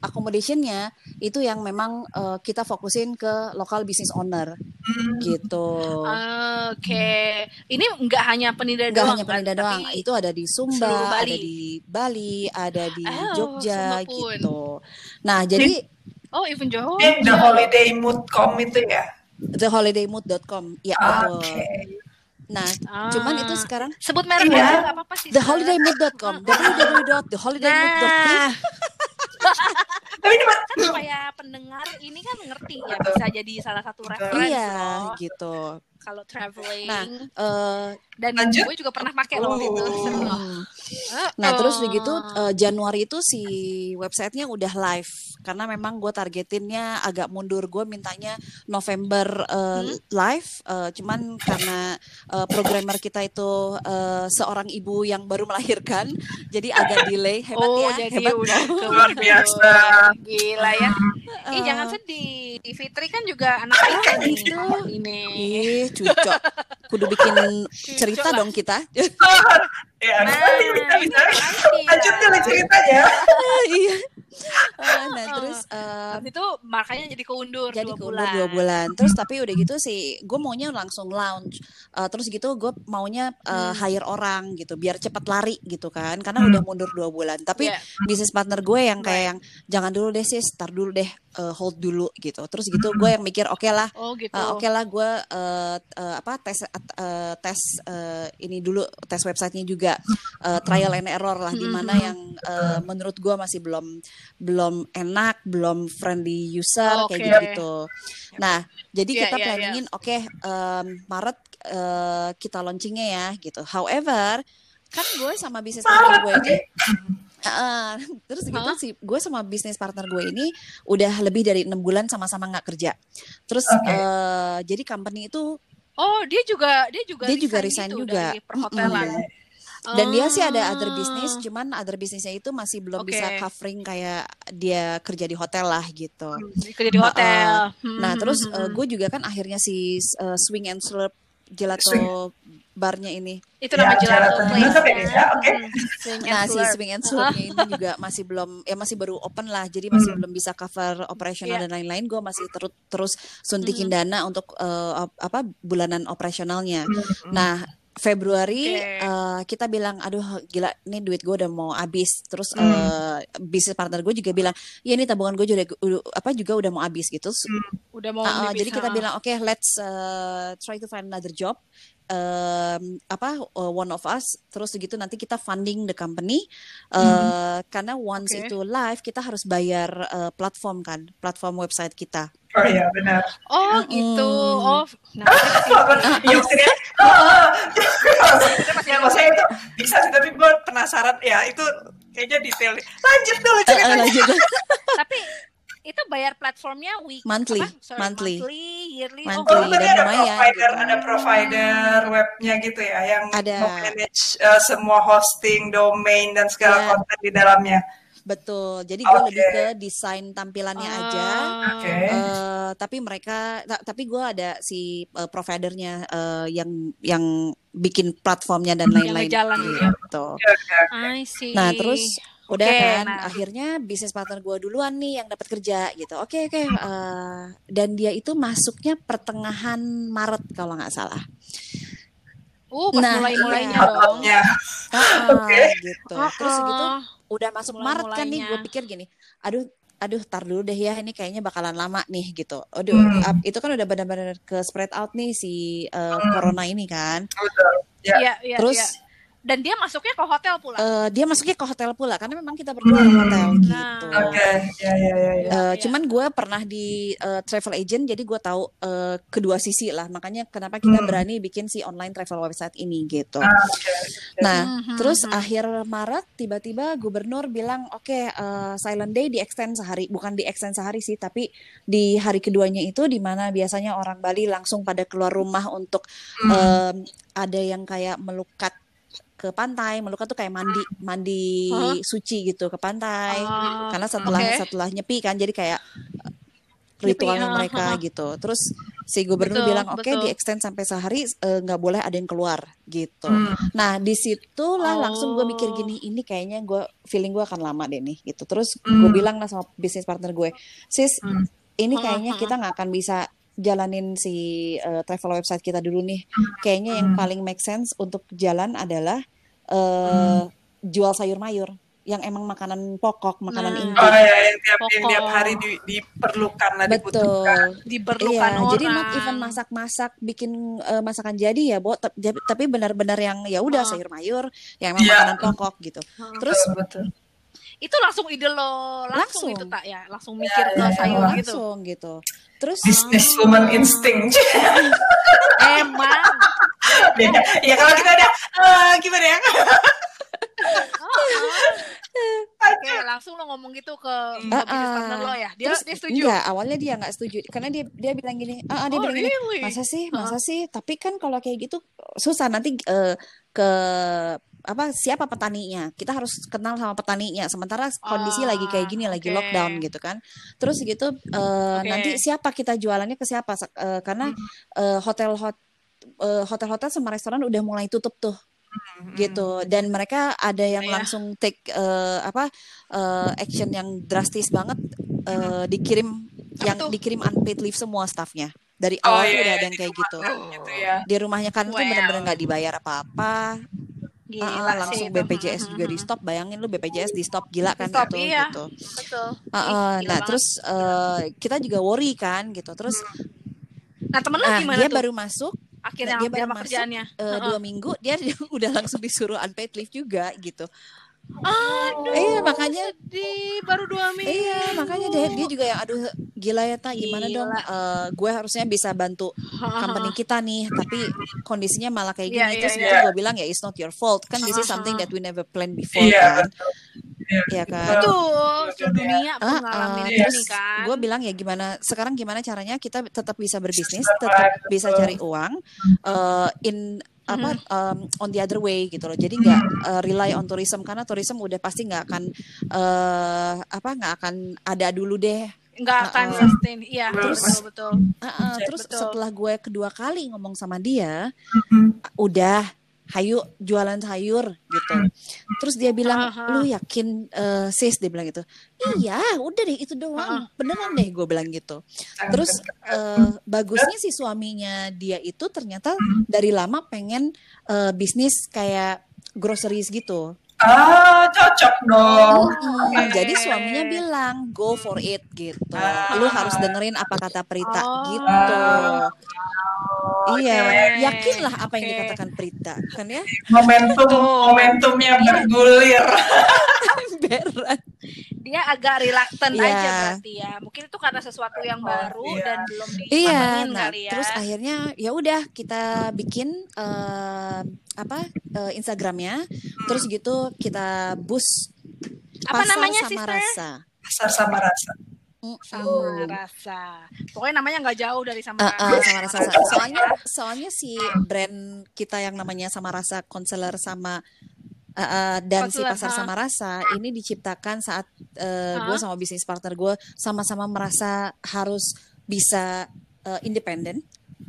Speaker 3: accommodationnya itu yang memang eh, kita fokusin ke lokal business owner
Speaker 2: Hmm.
Speaker 3: gitu.
Speaker 1: Oke, ini nggak hanya penida
Speaker 3: Gak
Speaker 1: doang,
Speaker 3: hanya
Speaker 1: kan?
Speaker 3: Peninda doang,
Speaker 1: Tapi-
Speaker 3: itu ada di Sumba,
Speaker 1: Bali.
Speaker 3: ada di Bali, ada di
Speaker 1: Oh,
Speaker 3: Jogja gitu. Nah, jadi
Speaker 1: Oh, even Johor.
Speaker 2: Ini the holiday mood.com itu ya.
Speaker 3: theholidaymood.com, ya
Speaker 2: Oke.
Speaker 3: betul. Nah, cuman itu
Speaker 1: Ah.
Speaker 3: sekarang
Speaker 1: Sebut merek
Speaker 2: Iya.
Speaker 1: apa-apa sih.
Speaker 3: theholidaymood.com, www.theholidaymood.com.
Speaker 1: Nah, [LAUGHS]
Speaker 2: Tapi ini
Speaker 1: kan supaya pendengar ini kan ngerti ya bisa jadi salah satu referensi
Speaker 3: Iya,
Speaker 1: loh
Speaker 3: gitu.
Speaker 1: Kalau traveling.
Speaker 3: Nah, eh
Speaker 1: Dan
Speaker 2: Lanjut.
Speaker 1: gue juga pernah pakai loh waktu itu.
Speaker 3: Hmm. Nah
Speaker 1: Oh.
Speaker 3: terus begitu eh, Januari itu si websitenya udah live karena memang gue targetinnya agak mundur gue mintanya November eh,
Speaker 1: Hmm?
Speaker 3: live eh, cuman karena eh, programmer kita itu eh, seorang ibu yang baru melahirkan jadi agak delay hebat
Speaker 1: oh,
Speaker 3: ya
Speaker 1: jadi
Speaker 3: hebat
Speaker 1: udah
Speaker 3: dong. [LAUGHS]
Speaker 2: Luar biasa.
Speaker 1: Gila ya. Ih,
Speaker 3: Eh,
Speaker 1: jangan sedih. Fitri kan juga anak nih.
Speaker 3: gitu.
Speaker 1: Ini.
Speaker 3: ih 哈哈 kudu bikin cerita
Speaker 1: lah.
Speaker 3: dong kita [LAUGHS]
Speaker 2: Ya,
Speaker 1: Nah,
Speaker 2: nanti kita bisa
Speaker 1: nanti
Speaker 2: lanjut
Speaker 1: ya.
Speaker 2: dulu ceritanya. [LAUGHS]
Speaker 3: iya Eh, nah terus eh,
Speaker 1: Habis itu makanya jadi keundur
Speaker 3: jadi
Speaker 1: dua
Speaker 3: keundur
Speaker 1: bulan.
Speaker 3: dua bulan terus tapi udah gitu sih gue maunya langsung launch Eh, terus gitu gue maunya eh, hire orang gitu biar cepat lari gitu kan karena
Speaker 2: Hmm.
Speaker 3: udah mundur dua bulan tapi
Speaker 1: Iya.
Speaker 3: bisnis partner gue yang kayak yang jangan dulu deh sis tar dulu deh eh, hold dulu gitu terus gitu gue yang mikir oke lah
Speaker 1: Oh gitu.
Speaker 3: Eh, Oke lah, gue eh, eh, apa tes eh, tes eh, ini dulu tes websitenya juga eh, trial and error lah, di mana yang eh, menurut gue masih belum belum enak, belum friendly user kayak
Speaker 1: Oke.
Speaker 3: gitu. Nah, jadi
Speaker 1: Iya,
Speaker 3: kita
Speaker 1: iya, iya.
Speaker 3: planningin, oke em, Maret eh, kita launchingnya ya gitu. However, kan gue sama bisnis partner gue ini Heeh. [LAUGHS] terus gitu sih gue sama bisnis partner gue ini udah lebih dari enam bulan sama-sama nggak kerja terus
Speaker 2: Oke.
Speaker 3: eh, jadi company itu
Speaker 1: Oh dia juga dia juga
Speaker 3: Dia juga resign
Speaker 1: gitu
Speaker 3: juga.
Speaker 1: dari perhotelan.
Speaker 3: dan dia sih ada other
Speaker 1: Ah.
Speaker 3: business cuman other businessnya itu masih belum
Speaker 1: Oke.
Speaker 3: bisa covering kayak dia kerja di hotel lah gitu
Speaker 1: Hmm, kerja di hotel. Hmm,
Speaker 3: nah
Speaker 1: hmm,
Speaker 3: terus
Speaker 1: hmm,
Speaker 3: eh,
Speaker 1: hmm.
Speaker 3: gue juga kan akhirnya si eh, swing and slurp gelato
Speaker 2: Swing.
Speaker 3: Barnya ini
Speaker 1: itu
Speaker 2: Ya,
Speaker 1: nama gelato
Speaker 2: gelato
Speaker 1: place.
Speaker 2: Ya, oke.
Speaker 1: Hmm, swing and
Speaker 3: Nah, si swing and slurpnya ini juga masih belum ya masih baru open lah. Jadi masih belum bisa cover operasional
Speaker 1: Iya.
Speaker 3: dan lain-lain. Gue masih terus terus suntikin dana untuk op- apa bulanan operasionalnya. Nah, Februari
Speaker 1: Oke.
Speaker 3: eh, kita bilang aduh gila nih duit gue udah mau habis. Terus eh, bisnis partner gue juga bilang, "Ya ini tabungan gue juga udah- apa juga udah mau habis gitu." Terus,
Speaker 1: Udah mau
Speaker 3: Uh, uh, jadi kita bilang oke let's uh, try to find another job um, apa uh, one of us terus begitu nanti kita funding the company uh, karena once
Speaker 1: Oke.
Speaker 3: itu live kita harus bayar uh, platform kan platform website kita
Speaker 2: Oh iya benar.
Speaker 1: Oh gitu. Oh, nah,
Speaker 2: Iya maksudnya. oh, Ya maksudnya itu bisa sih tapi gue penasaran ya itu kayaknya detail. Lanjut dulu
Speaker 3: Uh, uh,
Speaker 2: ceritanya.
Speaker 3: lanjut. [LAUGHS]
Speaker 1: bayar platformnya week
Speaker 3: Monthly,
Speaker 1: apa? Sorry,
Speaker 3: monthly.
Speaker 1: monthly, yearly.
Speaker 3: Monthly.
Speaker 1: Oh,
Speaker 2: Oh,
Speaker 3: dan
Speaker 2: ada
Speaker 3: lumayan,
Speaker 2: provider,
Speaker 3: gitu.
Speaker 2: ada provider webnya gitu ya yang
Speaker 3: Ada.
Speaker 2: mau manage uh, semua hosting, domain dan segala
Speaker 3: Ya.
Speaker 2: konten di dalamnya.
Speaker 3: betul jadi gue
Speaker 2: Oke.
Speaker 3: lebih ke desain tampilannya aja
Speaker 1: Ah.
Speaker 2: Oke.
Speaker 3: Eh, tapi mereka ta- tapi gue ada si eh, providernya eh, yang yang bikin platformnya dan
Speaker 1: Yang
Speaker 3: lain-lain
Speaker 1: ngejalan gitu ya.
Speaker 3: gitu.
Speaker 1: See.
Speaker 3: Nah terus udah
Speaker 1: Oke,
Speaker 3: kan
Speaker 1: nah.
Speaker 3: akhirnya bisnis partner gue duluan nih yang dapat kerja gitu. Oke oke eh, dan dia itu masuknya pertengahan Maret kalau nggak salah.
Speaker 1: Uh, pas
Speaker 3: Nah,
Speaker 1: mulai-mulainya
Speaker 3: iya.
Speaker 1: dong.
Speaker 2: Outputnya.
Speaker 3: Ah,
Speaker 2: Oke.
Speaker 3: gitu. Terus gitu
Speaker 1: Ah,
Speaker 3: udah masuk Maret kan nih gue pikir gini. Aduh aduh tar dulu deh ya ini kayaknya bakalan lama nih gitu. Aduh
Speaker 2: Hmm.
Speaker 3: ap- itu kan udah benar-benar ke spread out nih si eh, corona ini kan.
Speaker 2: Ya.
Speaker 1: Iya, iya,
Speaker 3: Terus
Speaker 1: iya. Dan dia masuknya ke hotel pula.
Speaker 3: eh, dia masuknya ke hotel pula karena memang kita berdua di hotel
Speaker 1: Nah.
Speaker 3: gitu.
Speaker 2: Oke, ya ya ya ya.
Speaker 3: Eh,
Speaker 1: Iya.
Speaker 3: cuman gue pernah di eh, travel agent jadi gue tahu eh, kedua sisi lah makanya kenapa kita
Speaker 2: Hmm.
Speaker 3: berani bikin si online travel website ini gitu.
Speaker 2: Ah, oke.
Speaker 3: Nah
Speaker 1: Mhm,
Speaker 3: terus
Speaker 1: mhm.
Speaker 3: akhir Maret tiba-tiba gubernur bilang oke eh, silent day di extend sehari bukan di extend sehari sih tapi di hari keduanya itu di mana biasanya orang Bali langsung pada keluar rumah untuk
Speaker 2: Hmm.
Speaker 3: em, ada yang kayak melukat ke pantai melukat tuh kayak mandi mandi
Speaker 1: Hah?
Speaker 3: suci gitu ke pantai
Speaker 1: Ah,
Speaker 3: karena setelah
Speaker 1: oke.
Speaker 3: setelah nyepi kan jadi kayak uh,
Speaker 1: Nyepi,
Speaker 3: ritualnya
Speaker 1: ha,
Speaker 3: mereka
Speaker 1: ha, ha.
Speaker 3: gitu terus si gubernur
Speaker 1: Betul,
Speaker 3: bilang oke
Speaker 1: betul.
Speaker 3: di extend sampai sehari eh, nggak boleh ada yang keluar gitu
Speaker 2: Hmm.
Speaker 3: nah di situlah langsung gue mikir
Speaker 1: Oh.
Speaker 3: gini ini kayaknya gue feeling gue akan lama deh nih gitu terus
Speaker 2: Hmm.
Speaker 3: gue bilang lah sama bisnis partner gue sis
Speaker 2: Hmm.
Speaker 3: ini
Speaker 1: Ha,
Speaker 3: kayaknya
Speaker 1: ha.
Speaker 3: kita nggak akan bisa jalanin si eh, travel website kita dulu nih kayaknya yang
Speaker 2: Hmm.
Speaker 3: paling make sense untuk jalan adalah eh, jual sayur mayur yang emang makanan pokok makanan
Speaker 1: Nah.
Speaker 3: inti
Speaker 2: Oh ya, yang tiap yang
Speaker 1: Pokok.
Speaker 2: tiap hari di, diperlukan lah dibutuhkan.
Speaker 3: Betul.
Speaker 1: diperlukan
Speaker 3: Iya,
Speaker 1: orang.
Speaker 3: jadi not even masak-masak bikin eh, masakan jadi ya, Bo, tapi benar-benar yang ya udah
Speaker 1: Ah.
Speaker 3: sayur mayur, yang emang
Speaker 2: Iya.
Speaker 3: makanan pokok gitu. Terus
Speaker 2: Betul, betul.
Speaker 1: Itu langsung ide lo langsung,
Speaker 3: Langsung.
Speaker 1: itu tak ya langsung mikir
Speaker 2: Ya,
Speaker 1: ke
Speaker 2: ya, ya,
Speaker 1: sayur gitu
Speaker 3: langsung gitu. Terus
Speaker 2: Business woman instinct. [LAUGHS]
Speaker 1: emang
Speaker 2: ya, ya kalau kita ada eh, gimana ya?
Speaker 1: Oke, langsung lo ngomong gitu ke, ke bisnis
Speaker 3: ah.
Speaker 1: partner lo ya. Dia
Speaker 3: terus
Speaker 1: dia setuju.
Speaker 3: enggak, awalnya dia nggak setuju karena dia dia bilang gini, ah ah, dia
Speaker 1: Oh,
Speaker 3: bilang gini,
Speaker 1: really?
Speaker 3: masa sih, masa sih, tapi kan kalau kayak gitu susah nanti eh, ke apa siapa petaninya kita harus kenal sama petaninya sementara kondisi
Speaker 1: Ah,
Speaker 3: lagi kayak gini lagi
Speaker 1: oke.
Speaker 3: lockdown gitu kan terus gitu eh,
Speaker 1: Oke.
Speaker 3: nanti siapa kita jualannya ke siapa eh, karena eh, hotel hot eh, hotel-hotel sama restoran udah mulai tutup tuh gitu dan mereka ada yang
Speaker 1: Iya.
Speaker 3: langsung take eh, apa eh, action yang drastis banget eh, dikirim
Speaker 1: Apa
Speaker 3: yang
Speaker 1: tuh?
Speaker 3: dikirim unpaid leave semua staffnya dari
Speaker 2: Oh,
Speaker 3: awal tuh
Speaker 2: iya,
Speaker 3: udah
Speaker 2: iya,
Speaker 3: ada yang kayak gitu
Speaker 2: gitu ya.
Speaker 3: di rumahnya kan tuh
Speaker 1: Wow.
Speaker 3: bener-bener nggak dibayar apa-apa
Speaker 1: Gila
Speaker 3: Ah, ah,
Speaker 1: sih
Speaker 3: langsung
Speaker 1: itu.
Speaker 3: BPJS juga di stop bayangin lu BPJS di stop gila kan
Speaker 1: Di-stop,
Speaker 3: itu
Speaker 1: iya.
Speaker 3: gitu
Speaker 1: Betul.
Speaker 3: Ah,
Speaker 1: gila
Speaker 3: nah
Speaker 1: banget.
Speaker 3: terus eh, kita juga worry kan gitu terus
Speaker 1: Nah, temen lu gimana
Speaker 3: dia
Speaker 1: tuh?
Speaker 3: baru masuk
Speaker 1: Akhirnya
Speaker 3: dia
Speaker 1: dia
Speaker 3: baru masuk,
Speaker 1: kerjaannya?
Speaker 3: eh,
Speaker 1: Heeh.
Speaker 3: dua minggu dia [LAUGHS] udah langsung disuruh unpaid leave juga gitu
Speaker 1: Aduh,
Speaker 3: Iya, makanya-
Speaker 1: sedih. baru dua minggu.
Speaker 3: Iya, makanya dia, dia juga yang aduh gila ya tak gimana
Speaker 1: Gila.
Speaker 3: dong? Eh, gue harusnya bisa bantu company [LAUGHS] kita nih, tapi kondisinya malah kayak gini.
Speaker 1: Iya, iya,
Speaker 3: Terus
Speaker 2: iya.
Speaker 3: gitu gue bilang ya it's not your fault. Kan this is something that we never planned before
Speaker 2: Iya.
Speaker 3: kan. Iya kan?
Speaker 1: Betul, seluruh dunia pun
Speaker 3: Ah,
Speaker 1: ngalamin
Speaker 3: ah,
Speaker 1: ini
Speaker 3: terus
Speaker 1: kan.
Speaker 3: gue bilang ya gimana sekarang gimana caranya kita tetap bisa berbisnis, tetap bisa cari uang eh, in apa um, on the other way gitu loh. Jadi nggak eh, rely on tourism karena tourism udah pasti nggak akan eh apa nggak akan ada dulu deh.
Speaker 1: nggak akan sustain. Iya,
Speaker 3: Terus-
Speaker 1: betul betul.
Speaker 3: Ah,
Speaker 2: Betul.
Speaker 3: terus setelah gue kedua kali ngomong sama dia,
Speaker 2: Mhm.
Speaker 3: udah hayu jualan sayur gitu. Terus dia bilang, lu yakin eh, sis dia bilang gitu. Iya, udah deh itu doang. Beneran deh gue bilang gitu. Terus eh, bagusnya si suaminya dia itu ternyata dari lama pengen eh, bisnis kayak groceries gitu.
Speaker 2: Ah, cocok dong.
Speaker 3: Mm,
Speaker 1: Oke.
Speaker 3: Jadi suaminya bilang go for it gitu.
Speaker 2: Ah.
Speaker 3: Lu harus dengerin apa kata Prita
Speaker 1: Oh.
Speaker 3: gitu. Iya,
Speaker 1: Oke.
Speaker 3: yakinlah apa yang
Speaker 1: Oke.
Speaker 3: dikatakan Prita, kan ya?
Speaker 2: Momentum momentumnya bergulir. [LAUGHS]
Speaker 3: Berat.
Speaker 1: Dia agak reluctant
Speaker 3: Iya.
Speaker 1: aja berarti ya. Mungkin itu karena sesuatu yang
Speaker 2: Oh,
Speaker 1: baru
Speaker 2: iya.
Speaker 1: dan belum
Speaker 3: Iya,
Speaker 1: dipahamin
Speaker 3: nah
Speaker 1: kali ya.
Speaker 3: terus akhirnya ya udah kita bikin eh, apa eh, Instagramnya, terus gitu kita bus
Speaker 1: Apa
Speaker 3: pasar
Speaker 1: namanya,
Speaker 3: sama
Speaker 1: sister?
Speaker 3: rasa.
Speaker 2: Pasar sama rasa.
Speaker 3: Mm-mm.
Speaker 1: sama rasa. Pokoknya namanya nggak jauh dari sama rasa.
Speaker 3: eh, sama rasa. Soalnya [LAUGHS] soalnya si brand kita yang namanya sama rasa konselor sama eh, eh, dan si pasar
Speaker 1: ha.
Speaker 3: sama rasa ini diciptakan saat eh,
Speaker 1: Ha.
Speaker 3: gue sama bisnis partner gue sama-sama merasa harus bisa eh, independen,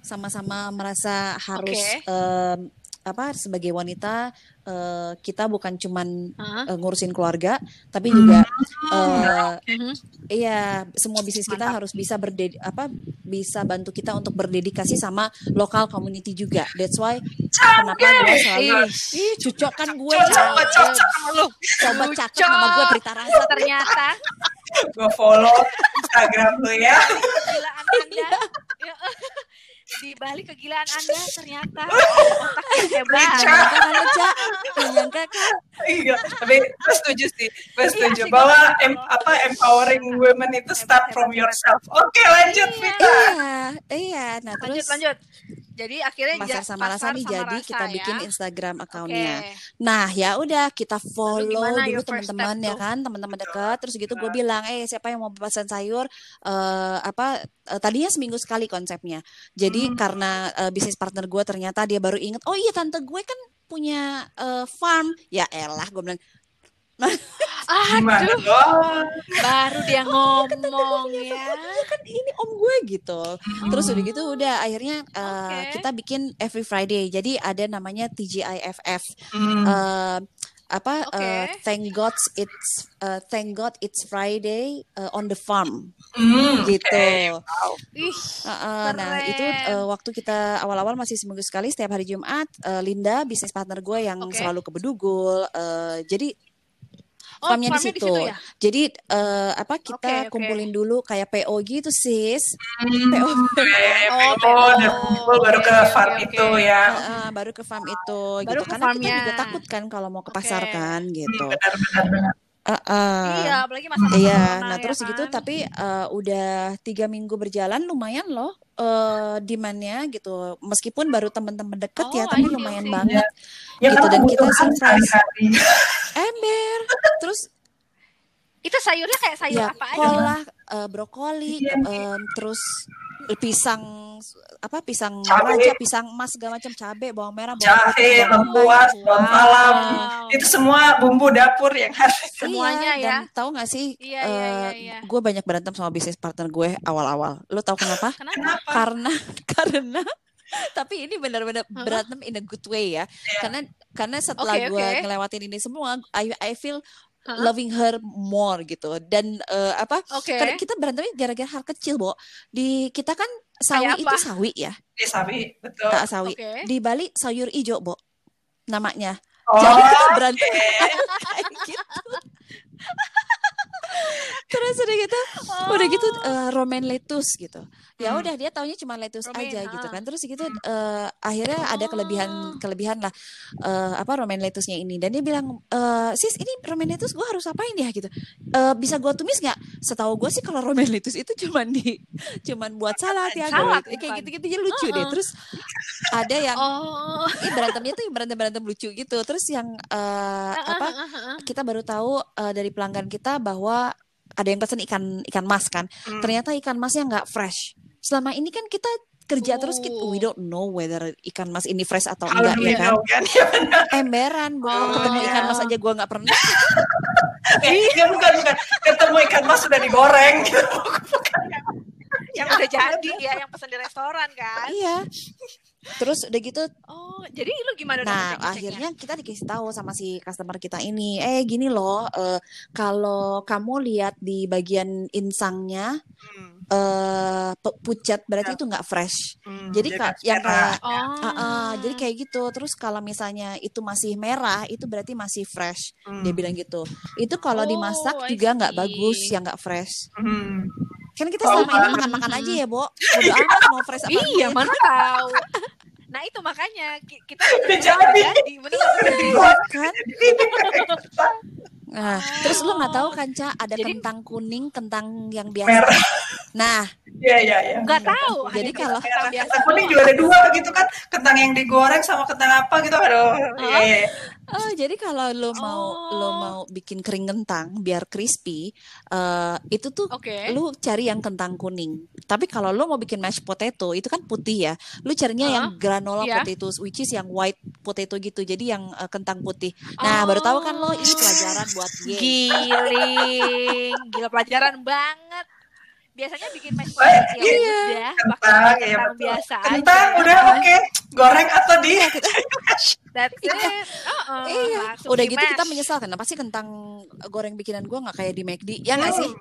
Speaker 3: sama-sama merasa harus
Speaker 1: Oke.
Speaker 3: em, apa sebagai wanita eh, kita bukan cuman
Speaker 1: Hah?
Speaker 3: eh, ngurusin keluarga, tapi juga eh,
Speaker 1: Mhm.
Speaker 3: Iya, semua bisnis kita harus bisa berdedi apa bisa bantu kita untuk berdedikasi sama lokal community juga. That's why kenapa gue selalu ih cucok kan gue
Speaker 2: Cocok, cocok.
Speaker 1: Lu
Speaker 3: coba cakep nama gue Prita Rasa.
Speaker 1: ternyata
Speaker 2: Gue follow Instagram lu ya.
Speaker 1: Anda [LAUGHS] ya, di balik kegilaan Anda ternyata otak yang hebat.
Speaker 3: Kan kan?
Speaker 2: Iya, tapi gue setuju sih. Gue setuju
Speaker 1: sih,
Speaker 2: bahwa
Speaker 1: setuju.
Speaker 2: em, apa empowering women itu start from yourself. Oke, lanjut
Speaker 1: Iya.
Speaker 2: Vita.
Speaker 3: Iya, iya. Nah
Speaker 1: Lanjut
Speaker 3: terus
Speaker 1: lanjut. Jadi akhirnya
Speaker 3: pasar sama rasa nih
Speaker 1: sama
Speaker 3: jadi
Speaker 1: rasa
Speaker 3: kita
Speaker 1: ya.
Speaker 3: bikin Instagram
Speaker 1: Oke.
Speaker 3: accountnya. Nah ya udah kita follow
Speaker 1: gimana
Speaker 3: dulu teman-teman ya kan teman-teman dekat terus gitu gue bilang eh siapa yang mau pesan sayur eh apa eh, tadinya seminggu sekali konsepnya jadi
Speaker 2: Hmm.
Speaker 3: karena eh, bisnis partner gue ternyata dia baru inget oh iya tante gue kan punya eh, farm ya elah gue bilang
Speaker 1: Aduh, baru dia ngomong ya.
Speaker 3: kan ini om gue gitu terus udah gitu udah akhirnya eh,
Speaker 1: Oke.
Speaker 3: kita bikin every Friday jadi ada namanya TGIFF
Speaker 2: Hmm.
Speaker 3: eh, apa eh, thank God it's eh, thank God it's Friday eh, on the farm
Speaker 2: Hmm,
Speaker 3: gitu.
Speaker 2: oke. Wow.
Speaker 1: Ih,
Speaker 3: Uh, uh, nah itu uh, waktu kita awal-awal masih seminggu sekali setiap hari Jumat uh, Linda bisnis partner gue yang
Speaker 1: Oke.
Speaker 3: selalu ke Bedugul uh, jadi
Speaker 1: oh,
Speaker 3: farmnya di
Speaker 1: farmnya
Speaker 3: situ.
Speaker 1: ya?
Speaker 3: Jadi uh, apa kita
Speaker 1: Oke, oke.
Speaker 3: kumpulin dulu kayak PO gitu sis.
Speaker 2: Hmm,
Speaker 3: PO. [LAUGHS]
Speaker 1: Oh,
Speaker 2: PO, dan
Speaker 1: PO.
Speaker 2: baru ke farm
Speaker 1: oke,
Speaker 2: itu ya.
Speaker 3: Uh, uh, baru ke farm itu
Speaker 1: Baru
Speaker 3: gitu
Speaker 1: ke
Speaker 3: karena kita
Speaker 1: farmnya.
Speaker 3: juga takut kan kalau mau ke pasar
Speaker 1: Oke.
Speaker 3: kan gitu.
Speaker 2: Benar, benar, benar.
Speaker 3: Uh, uh.
Speaker 1: Iya, apalagi masa
Speaker 3: Iya, nah
Speaker 1: ya
Speaker 3: terus gitu
Speaker 1: kan?
Speaker 3: tapi uh, udah tiga minggu berjalan lumayan loh uh, demandnya gitu. Meskipun baru teman-teman deket ya,
Speaker 1: Oh,
Speaker 3: tapi
Speaker 1: I see,
Speaker 3: lumayan banget.
Speaker 2: Ya
Speaker 3: Gitu, dan kita
Speaker 2: sehari-hari. [LAUGHS]
Speaker 3: Ember, terus
Speaker 1: Itu sayurnya kayak sayur
Speaker 3: ya
Speaker 1: apa aja?
Speaker 3: kolah, uh, brokoli,
Speaker 2: Iya.
Speaker 3: um, terus pisang apa pisang
Speaker 2: Cabe.
Speaker 3: raja, pisang emas segala macam cabe, bawang merah, bawang
Speaker 2: Jahe,
Speaker 3: bawang
Speaker 2: lengkuas, bawang
Speaker 1: Wow.
Speaker 2: malam. Itu semua bumbu dapur yang harus [LAUGHS]
Speaker 1: Semuanya
Speaker 3: iya,
Speaker 1: ya.
Speaker 3: Dan tahu nggak sih,
Speaker 1: Iya, iya, iya, iya.
Speaker 3: gue banyak berantem sama bisnis partner gue awal-awal. Lo tahu kenapa?
Speaker 1: Kenapa?
Speaker 2: Kenapa?
Speaker 3: karena [LAUGHS] karena tapi ini benar-benar berantem in a good way ya
Speaker 2: Iya.
Speaker 3: karena karena setelah
Speaker 1: Oke,
Speaker 3: gue ngelewatin ini semua I I feel
Speaker 1: Hah?
Speaker 3: loving her more gitu dan eh, apa
Speaker 1: Oke.
Speaker 3: karena kita berantemnya gara-gara hal kecil bo di kita kan sawi itu sawi ya
Speaker 2: Di sawi, betul.
Speaker 3: tak sawi
Speaker 1: Oke.
Speaker 3: di Bali sayur ijo bo namanya
Speaker 2: Oh,
Speaker 3: jadi kita berantem
Speaker 2: oke. [LAUGHS]
Speaker 3: kayak gitu terus udah gitu udah gitu eh, romaine lettuce gitu. Ya
Speaker 2: Hmm.
Speaker 3: udah dia taunya cuma lettuce
Speaker 1: Romaine,
Speaker 3: aja gitu kan. Terus gitu eh, akhirnya ada kelebihan
Speaker 1: Oh.
Speaker 3: kelebihan lah eh, apa romaine lettuce-nya ini. Dan dia bilang eh, sis ini romaine lettuce gue harus apain ya? Gitu. Eh, bisa gue tumis nggak? Setahu gue sih kalau romaine lettuce itu cuman di cuman buat salad ya
Speaker 1: Salad,
Speaker 3: gue kayak gitu-gitu aja lucu deh.
Speaker 1: Uh-uh.
Speaker 3: terus ada yang
Speaker 1: Oh.
Speaker 3: Ih, berantemnya tuh berantem berantem lucu gitu. Terus yang eh, apa kita baru tahu eh, dari pelanggan kita bahwa ada yang pesen ikan ikan mas kan
Speaker 2: Hmm.
Speaker 3: ternyata ikan masnya nggak fresh selama ini kan kita kerja terus kita
Speaker 1: Oh.
Speaker 3: we don't know whether ikan mas ini fresh atau
Speaker 2: How
Speaker 3: enggak ya kan
Speaker 2: know kan? Ya
Speaker 3: emberan Bu.
Speaker 1: Oh,
Speaker 3: ketemu
Speaker 2: iya.
Speaker 3: ikan mas aja gua nggak pernah [LAUGHS]
Speaker 2: Eh, ya bukan bukan. Ketemu ikan mas sudah digoreng gitu. [LAUGHS] Bukan. [LAUGHS]
Speaker 1: yang udah jadi ya, yang pesan di restoran kan.
Speaker 3: iya terus udah gitu
Speaker 1: Oh, jadi lu gimana dong
Speaker 3: Nah,
Speaker 1: ngecek-ngeceknya?
Speaker 3: akhirnya kita dikasih tahu sama si customer kita ini, eh gini loh, eh, kalau kamu lihat di bagian insangnya
Speaker 2: Hmm,
Speaker 3: eh pu- pucat berarti
Speaker 2: Ya.
Speaker 3: itu nggak fresh.
Speaker 2: hmm,
Speaker 3: Jadi
Speaker 2: dia
Speaker 3: ka-
Speaker 2: kan
Speaker 3: yang kayak
Speaker 1: Oh.
Speaker 3: Ah, ah, jadi kayak gitu. Terus kalau misalnya itu masih merah, itu berarti masih fresh.
Speaker 2: Hmm,
Speaker 3: Dia bilang gitu. Itu kalau
Speaker 1: Oh,
Speaker 3: dimasak
Speaker 1: I
Speaker 3: juga nggak bagus, yang nggak fresh.
Speaker 2: hmm.
Speaker 3: Kan kita
Speaker 2: Oh,
Speaker 3: selama ini
Speaker 2: kan.
Speaker 3: makan-makan aja ya, Bo. Bodo amat mau fresh apa
Speaker 1: Iya,
Speaker 3: enggak.
Speaker 1: mana tahu. Nah, itu makanya ki- kita
Speaker 2: Udah jadi.
Speaker 1: Udah.
Speaker 3: Iya kan? Nah,
Speaker 1: Oh.
Speaker 3: terus lu nggak tahu kan, Ca, ada
Speaker 1: Jadi-
Speaker 3: kentang kuning, kentang yang biasa.
Speaker 2: Merah.
Speaker 3: Nah,
Speaker 2: Iya iya iya.
Speaker 1: Nggak tahu.
Speaker 3: Jadi kalau-
Speaker 1: kentang biasa
Speaker 2: Kentang kuning juga ada dua gitu kan. Kentang yang digoreng sama kentang apa gitu. Aduh. Iya iya.
Speaker 3: Oh, jadi kalau lo mau lo
Speaker 1: Oh.
Speaker 3: mau bikin kering kentang biar crispy, eh itu tuh
Speaker 1: Oke.
Speaker 3: lu cari yang kentang kuning. Tapi kalau lu mau bikin mashed potato itu kan putih ya. Lu carinya yang granola
Speaker 1: iya.
Speaker 3: potatoes which is yang white potato gitu. Jadi yang eh, kentang putih. Nah, baru tahu kan lo ini pelajaran buat ye.
Speaker 1: Giling, gila pelajaran banget. Biasanya bikin mashed potato ya
Speaker 2: iya.
Speaker 1: udah
Speaker 2: Kentang ya
Speaker 1: kentang
Speaker 2: betul.
Speaker 1: biasa
Speaker 2: Kentang
Speaker 1: aja.
Speaker 2: udah oke. Goreng atau di
Speaker 1: That's it. Uh-uh,
Speaker 3: Iya.
Speaker 1: langsung
Speaker 3: Udah gitu kita menyesal kenapa sih kentang goreng bikinan gua nggak kayak di McD? Ya nggak sih?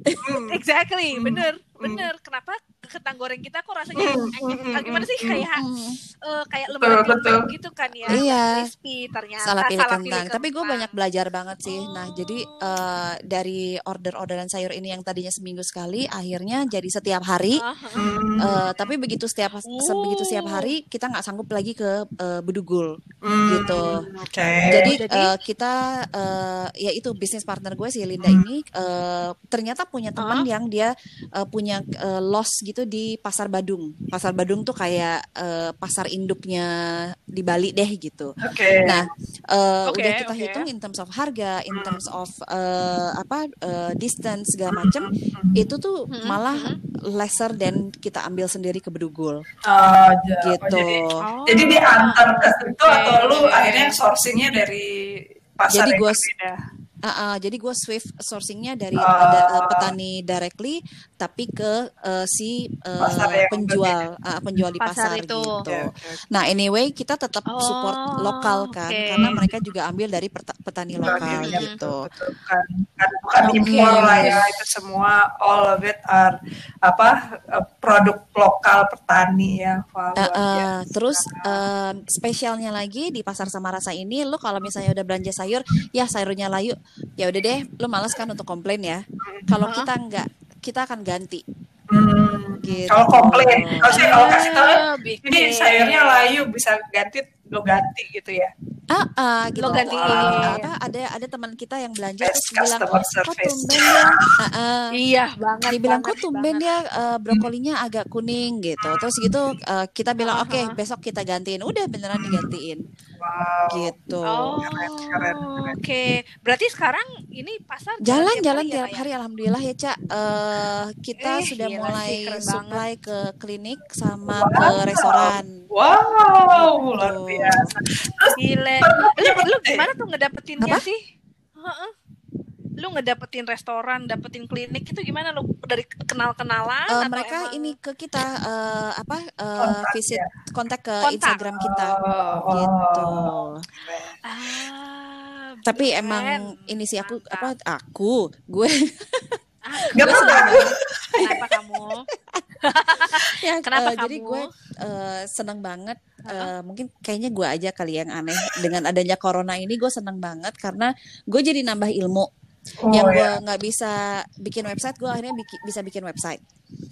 Speaker 2: Hmm.
Speaker 1: Exactly,
Speaker 2: Hmm.
Speaker 1: bener,
Speaker 2: Hmm.
Speaker 1: bener. Kenapa kentang goreng kita kok rasanya
Speaker 2: Hmm.
Speaker 1: ah, gimana sih
Speaker 2: Hmm.
Speaker 1: kayak
Speaker 3: Mm.
Speaker 1: eh, kayak
Speaker 2: Betul,
Speaker 1: lembek-lembek
Speaker 2: betul.
Speaker 1: gitu kan ya,
Speaker 3: Iya.
Speaker 1: crispy ternyata
Speaker 3: salah pilih kentang. Tapi gue
Speaker 1: kentang.
Speaker 3: banyak belajar banget sih. Nah,
Speaker 1: Oh.
Speaker 3: jadi eh, dari order-orderan sayur ini yang tadinya seminggu sekali, akhirnya jadi setiap hari.
Speaker 2: Hmm.
Speaker 3: Eh, tapi begitu setiap se- begitu setiap
Speaker 1: Oh.
Speaker 3: hari kita nggak sanggup lagi ke eh, Bedugul.
Speaker 2: Hmm.
Speaker 3: gitu.
Speaker 2: Oke.
Speaker 3: Jadi,
Speaker 1: Jadi-
Speaker 3: eh, kita eh, ya itu bisnis partner gue si Linda ini eh, ternyata punya teman
Speaker 1: Ah.
Speaker 3: yang dia eh, punya eh, loss gitu di Pasar Badung. Pasar Badung tuh kayak eh, pasar induknya di Bali deh gitu.
Speaker 2: Oke.
Speaker 3: Nah, eh,
Speaker 1: Oke,
Speaker 3: udah kita
Speaker 1: oke.
Speaker 3: hitung in terms of harga, in terms of eh, apa eh, distance segala macam, itu tuh
Speaker 1: Hmm,
Speaker 3: malah
Speaker 1: hmm.
Speaker 3: lesser than kita ambil sendiri ke Bedugul
Speaker 2: Oh, oh,
Speaker 3: gitu.
Speaker 2: jadi,
Speaker 1: Oh.
Speaker 2: jadi diantar ke situ
Speaker 1: Oke.
Speaker 2: atau lu akhirnya sourcingnya dari pasar
Speaker 3: Jadi
Speaker 2: yang
Speaker 3: Ah, ah, jadi gue swift sourcingnya dari
Speaker 2: Oh.
Speaker 3: ada, eh, petani directly, tapi ke eh, si
Speaker 2: yang
Speaker 3: penjual ah, penjual di
Speaker 1: Pasar
Speaker 3: pasar,
Speaker 1: itu.
Speaker 3: gitu.
Speaker 2: Oke, oke.
Speaker 3: Nah anyway kita tetap support
Speaker 1: Oh,
Speaker 3: lokal kan,
Speaker 1: oke.
Speaker 3: karena mereka juga ambil dari peta- petani lokal
Speaker 2: Iya,
Speaker 3: gitu.
Speaker 2: betul, bukan bukan, bukan
Speaker 3: Oke.
Speaker 2: impor lah ya itu semua all of it are apa produk lokal petani ya
Speaker 3: eh,
Speaker 2: biasa.
Speaker 3: terus em, spesialnya lagi di pasar sama rasa ini, lo kalau misalnya udah belanja sayur, ya sayurnya layu, ya udah deh, lo males kan untuk komplain ya. Kalau
Speaker 1: Hah?
Speaker 3: kita enggak, kita akan ganti.
Speaker 2: Hmm,
Speaker 3: Gitu.
Speaker 2: kalau komplain kalau saya kalau kasih tahu
Speaker 1: Ah,
Speaker 2: ini
Speaker 1: bikin.
Speaker 2: sayurnya layu bisa ganti lo ganti gitu ya
Speaker 3: Ah, ah, gitu.
Speaker 1: Lo gantiin.
Speaker 3: Ah, apa ada ada teman kita yang belanja
Speaker 2: best
Speaker 3: terus bilang kok tumben ya Ah, ah.
Speaker 1: Iya banget.
Speaker 3: dia bilang kok tumben
Speaker 1: banget.
Speaker 3: ya eh, brokolinya agak kuning gitu terus gitu eh, kita bilang oke
Speaker 1: Aha.
Speaker 3: besok kita gantiin udah beneran digantiin
Speaker 2: wow
Speaker 3: gitu
Speaker 1: Oh, oke. Berarti sekarang ini pasar
Speaker 3: jalan
Speaker 1: tiap
Speaker 3: jalan
Speaker 1: hari ya,
Speaker 3: tiap
Speaker 1: Kak, ya?
Speaker 3: hari alhamdulillah ya cak Eh, kita
Speaker 1: Eh,
Speaker 3: sudah
Speaker 1: gila
Speaker 3: mulai
Speaker 1: sih,
Speaker 3: supply ke klinik sama
Speaker 2: Wow.
Speaker 3: ke restoran
Speaker 2: wow luar
Speaker 3: Gitu.
Speaker 2: biasa. Bentuknya
Speaker 1: Lu, lu gimana tuh ngedapetinnya
Speaker 3: Apa?
Speaker 1: sih? Heeh. Lu ngedapetin restoran, dapetin klinik itu gimana lu dari kenal-kenalan
Speaker 3: Uh,
Speaker 1: atau
Speaker 3: mereka
Speaker 1: emang-
Speaker 3: ini ke kita uh, apa uh,
Speaker 2: Kontak,
Speaker 3: visit
Speaker 2: ya?
Speaker 3: kontak ke
Speaker 1: Kontak.
Speaker 3: Instagram kita
Speaker 2: Oh,
Speaker 3: gitu.
Speaker 1: Ah,
Speaker 3: Tapi
Speaker 1: keren.
Speaker 3: emang ini sih aku apa aku gue
Speaker 1: Ah,
Speaker 2: Gak
Speaker 3: gue banget
Speaker 1: Kenapa kamu? [LAUGHS]
Speaker 3: ya
Speaker 1: Kenapa
Speaker 3: uh, jadi
Speaker 1: kamu?
Speaker 3: gue uh, senang banget uh, mungkin kayaknya gue aja kali yang aneh dengan adanya corona ini gue senang banget karena gue jadi nambah ilmu
Speaker 2: Oh,
Speaker 3: yang
Speaker 2: ya.
Speaker 3: gue nggak bisa bikin website gue akhirnya biki- bisa bikin website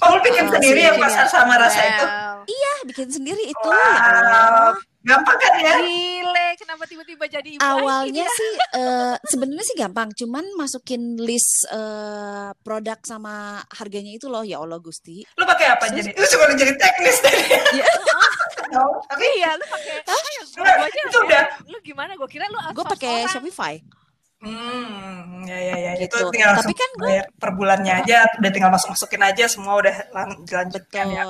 Speaker 2: Oh, lu bikin
Speaker 3: Oh,
Speaker 2: sendiri
Speaker 3: iya.
Speaker 2: pasar sama rasa itu?
Speaker 1: Well,
Speaker 3: ah bikin sendiri itu
Speaker 2: Wow.
Speaker 3: ya Allah.
Speaker 2: Gampang kan ya?
Speaker 1: Gile, kenapa tiba-tiba jadi ibu
Speaker 3: awalnya
Speaker 1: lagi
Speaker 3: sih eh, sebenarnya sih gampang cuman masukin list eh, produk sama harganya itu loh ya Allah Gusti
Speaker 2: Lu pakai apa jadi? Lu cuma jadi teknis tadi.
Speaker 3: Ya.
Speaker 2: No, tapi
Speaker 1: Iya, lu pakai
Speaker 2: itu udah.
Speaker 1: Lu gimana? Gua kira lu
Speaker 3: gue pakai. Shopify
Speaker 2: Hmm, ya ya ya. Itu
Speaker 3: Gitu.
Speaker 2: tinggal
Speaker 3: Tapi
Speaker 2: langsung
Speaker 3: kan
Speaker 2: bayar per bulannya aja, udah tinggal masuk masukin aja semua udah dilanjutkan ya.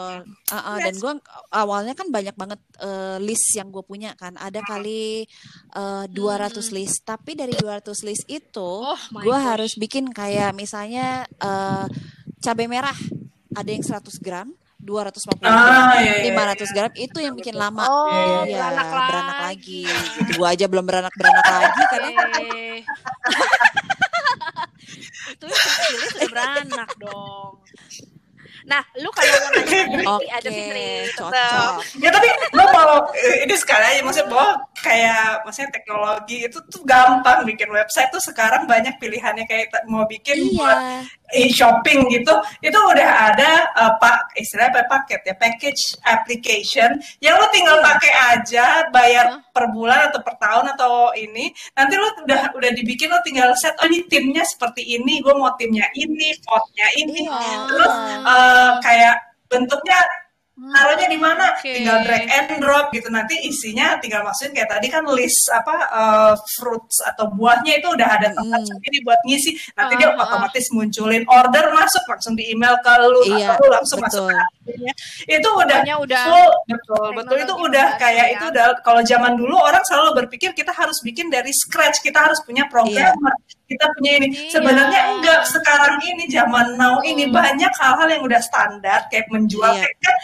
Speaker 3: Ah, ah, dan gue awalnya kan banyak banget eh, list yang gue punya kan. Ada kali eh, 200 list. Tapi dari 200 list itu
Speaker 1: Oh
Speaker 3: gue harus bikin kayak misalnya eh, cabai merah ada yang 100 gram 250 gram
Speaker 2: Ah, iya, iya,
Speaker 3: 500 gram itu yang bikin lama.
Speaker 1: Oh,
Speaker 3: ya
Speaker 1: beranak
Speaker 3: beranak
Speaker 1: lagi.
Speaker 3: lagi. Gitu gue aja belum beranak beranak lagi karena
Speaker 1: itu kecilnya sudah beranak dong. Nah, lu kalau mau nanya [LAUGHS] ada sih
Speaker 3: cocok.
Speaker 2: Ya tapi lo mau eh, ini sekali aja maksudnya bahwa kayak maksudnya teknologi itu tuh gampang bikin website tuh sekarang banyak pilihannya. Kayak mau bikin buat
Speaker 3: iya
Speaker 2: e-shopping gitu itu udah ada eh, pak istilahnya apa paket ya package application yang lo tinggal pakai aja bayar per bulan atau per tahun atau ini nanti lo udah udah dibikin lo tinggal set oh ini timnya seperti ini gue mau timnya ini fontnya ini.
Speaker 3: Iya,
Speaker 2: terus
Speaker 3: iya.
Speaker 2: eh, kayak bentuknya
Speaker 1: Hmm,
Speaker 2: taruhnya di mana
Speaker 1: oke.
Speaker 2: tinggal drag and drop gitu nanti isinya tinggal masukin kayak tadi kan list apa eh, fruits atau buahnya itu udah ada tempat
Speaker 3: Mm.
Speaker 2: sendiri buat ngisi nanti
Speaker 1: Ah,
Speaker 2: dia
Speaker 1: ah.
Speaker 2: otomatis munculin order masuk langsung di email ke lu
Speaker 3: Iya,
Speaker 2: atau lu langsung masuk
Speaker 3: betul.
Speaker 2: ke adminnya. itu udah
Speaker 1: Pokoknya udah
Speaker 2: full betul betul itu
Speaker 1: teknologi
Speaker 2: udah
Speaker 1: udah
Speaker 2: kayak
Speaker 1: ya.
Speaker 2: itu udah kalau zaman dulu orang selalu berpikir kita harus bikin dari scratch kita harus punya programmer kita punya ini
Speaker 1: Iya.
Speaker 2: sebenarnya enggak sekarang ini zaman now ini
Speaker 1: Hmm.
Speaker 2: banyak hal-hal yang udah standar kayak menjual
Speaker 3: Iya.
Speaker 2: kayak kan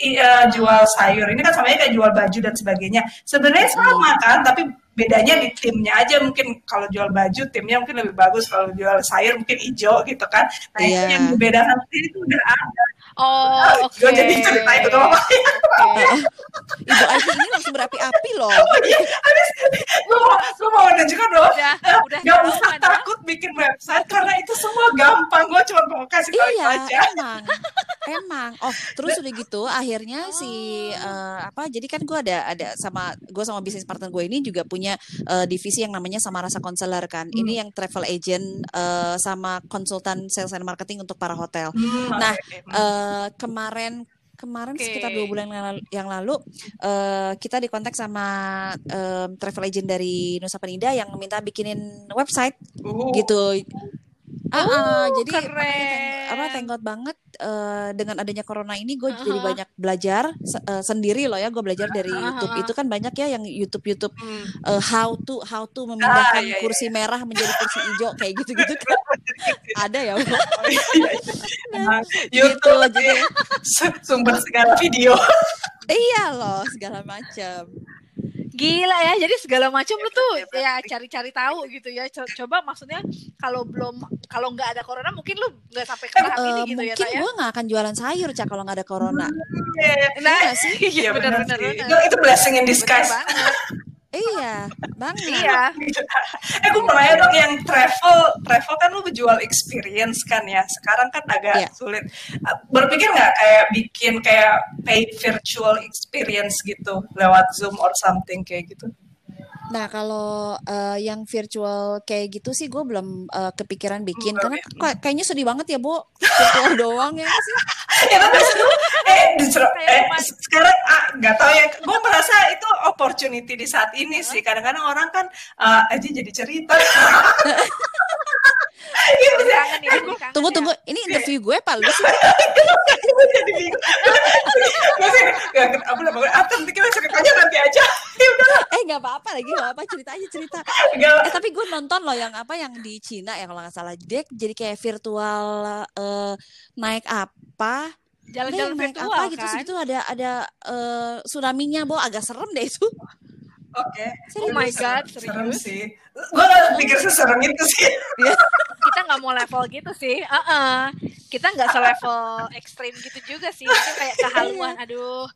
Speaker 2: iya, jual sayur. Ini kan samanya kayak jual baju dan sebagainya. Sebenarnya sama kan tapi bedanya di timnya aja. Mungkin kalau jual baju timnya mungkin lebih bagus. Kalau jual sayur mungkin hijau gitu kan. Nah
Speaker 3: Iya.
Speaker 2: yang membedakan itu udah ada
Speaker 1: Oh, oke.
Speaker 2: gue jadi cerita itu doang
Speaker 1: Oke.
Speaker 3: ibu Aji ini langsung berapi-api loh
Speaker 2: habis gue mau gue mau menunjukkan bahwa
Speaker 1: Udah, udah
Speaker 2: Gak usah
Speaker 1: ya?
Speaker 2: takut bikin website karena itu semua gampang. Gue cuma mau kasih tahu itu
Speaker 3: iya
Speaker 2: aja.
Speaker 3: emang emang oh terus udah gitu akhirnya si eh, apa jadi kan gue ada ada sama gue sama bisnis partner gue ini juga punya eh, divisi yang namanya sama rasa konselor kan ini yang travel agent eh, sama konsultan sales and marketing untuk para hotel
Speaker 2: Hmm,
Speaker 3: Nah,
Speaker 2: oke, oke.
Speaker 3: Eh kemarin kemarin
Speaker 1: Oke.
Speaker 3: sekitar dua bulan yang lalu, eh, kita dikontak sama em, travel agent dari Nusa Penida yang minta bikinin website
Speaker 2: Uh,
Speaker 3: gitu. Ah, ah, jadi
Speaker 1: keren.
Speaker 3: makanya thank- apa thank God banget eh, dengan adanya corona ini gue jadi
Speaker 1: Aha.
Speaker 3: banyak belajar se- eh, sendiri loh ya gue belajar dari
Speaker 1: Aha.
Speaker 3: YouTube itu kan banyak ya yang YouTube YouTube
Speaker 2: hmm.
Speaker 3: eh, how to how to memindahkan
Speaker 2: iya, iya,
Speaker 3: kursi merah menjadi kursi hijau kayak gitu gitu kan ada ya Bu?
Speaker 2: Oh, iya, iya. Emang
Speaker 3: gitu
Speaker 2: YouTube
Speaker 3: jadi
Speaker 2: su- sumber segala video.
Speaker 3: iya loh segala macam
Speaker 1: Gila ya, jadi segala macam lu tuh
Speaker 2: Hebat,
Speaker 1: ya cari-cari tahu gitu ya. Co- Coba maksudnya kalau belum kalau nggak ada corona mungkin lu nggak sampai ke tahap
Speaker 3: Eh,
Speaker 1: ini gitu ya,
Speaker 3: mungkin
Speaker 1: ya.
Speaker 3: gue nggak akan jualan sayur cak kalau nggak ada corona
Speaker 2: Iya,
Speaker 1: Nah,
Speaker 3: Iya sih?
Speaker 1: iya
Speaker 2: iya benar
Speaker 1: benar-benar.
Speaker 2: sih. Itu, itu blessing in disguise.
Speaker 3: Iya banget
Speaker 1: Iya. [LAUGHS]
Speaker 2: eh gue mau nanya dong yang travel travel kan lu jual experience kan ya sekarang kan agak
Speaker 3: Iya.
Speaker 2: sulit Uh, berpikir nggak kayak bikin kayak paid virtual experience gitu lewat zoom or something kayak gitu
Speaker 3: Nah, kalau eh, yang virtual kayak gitu sih gue belum eh, kepikiran bikin.
Speaker 2: Belum
Speaker 3: karena
Speaker 2: ya?
Speaker 3: kayaknya sedih banget ya, Bu. Virtual [LAUGHS] doang ya sih.
Speaker 2: ya tapi seru. eh justru eh, sekarang ah, nggak tahu ya. Gue merasa itu opportunity di saat ini sih. Kadang-kadang orang kan ah, aja jadi cerita [LAUGHS] Iya,
Speaker 1: ya,
Speaker 3: Tunggu
Speaker 1: ya.
Speaker 3: tunggu, ini interview gue apa lu? Sih?
Speaker 2: gue jadi bingung gue sih nggak bangun nanti kita ceritanya nanti aja. Ya
Speaker 3: Eh nggak apa-apa lagi nggak apa cerita aja cerita. Eh tapi gue nonton loh yang apa yang di Cina ya kalau nggak salah. Dia jadi kayak virtual eh, naik apa?
Speaker 1: Jalan-jalan virtual
Speaker 3: apa gitu.
Speaker 1: kan.
Speaker 3: segitu ada ada eh, tsunami-nya bo. Agak serem deh itu
Speaker 2: Oke.
Speaker 1: Oh my
Speaker 2: Serem-
Speaker 1: God,
Speaker 2: serem
Speaker 1: serius?
Speaker 2: sih. Gue gak pikir seserem itu sih. [LAUGHS]
Speaker 1: kita nggak mau level gitu sih. Uh-uh. Kita nggak selevel ekstrim gitu juga sih. Itu kayak kehaluan. Aduh,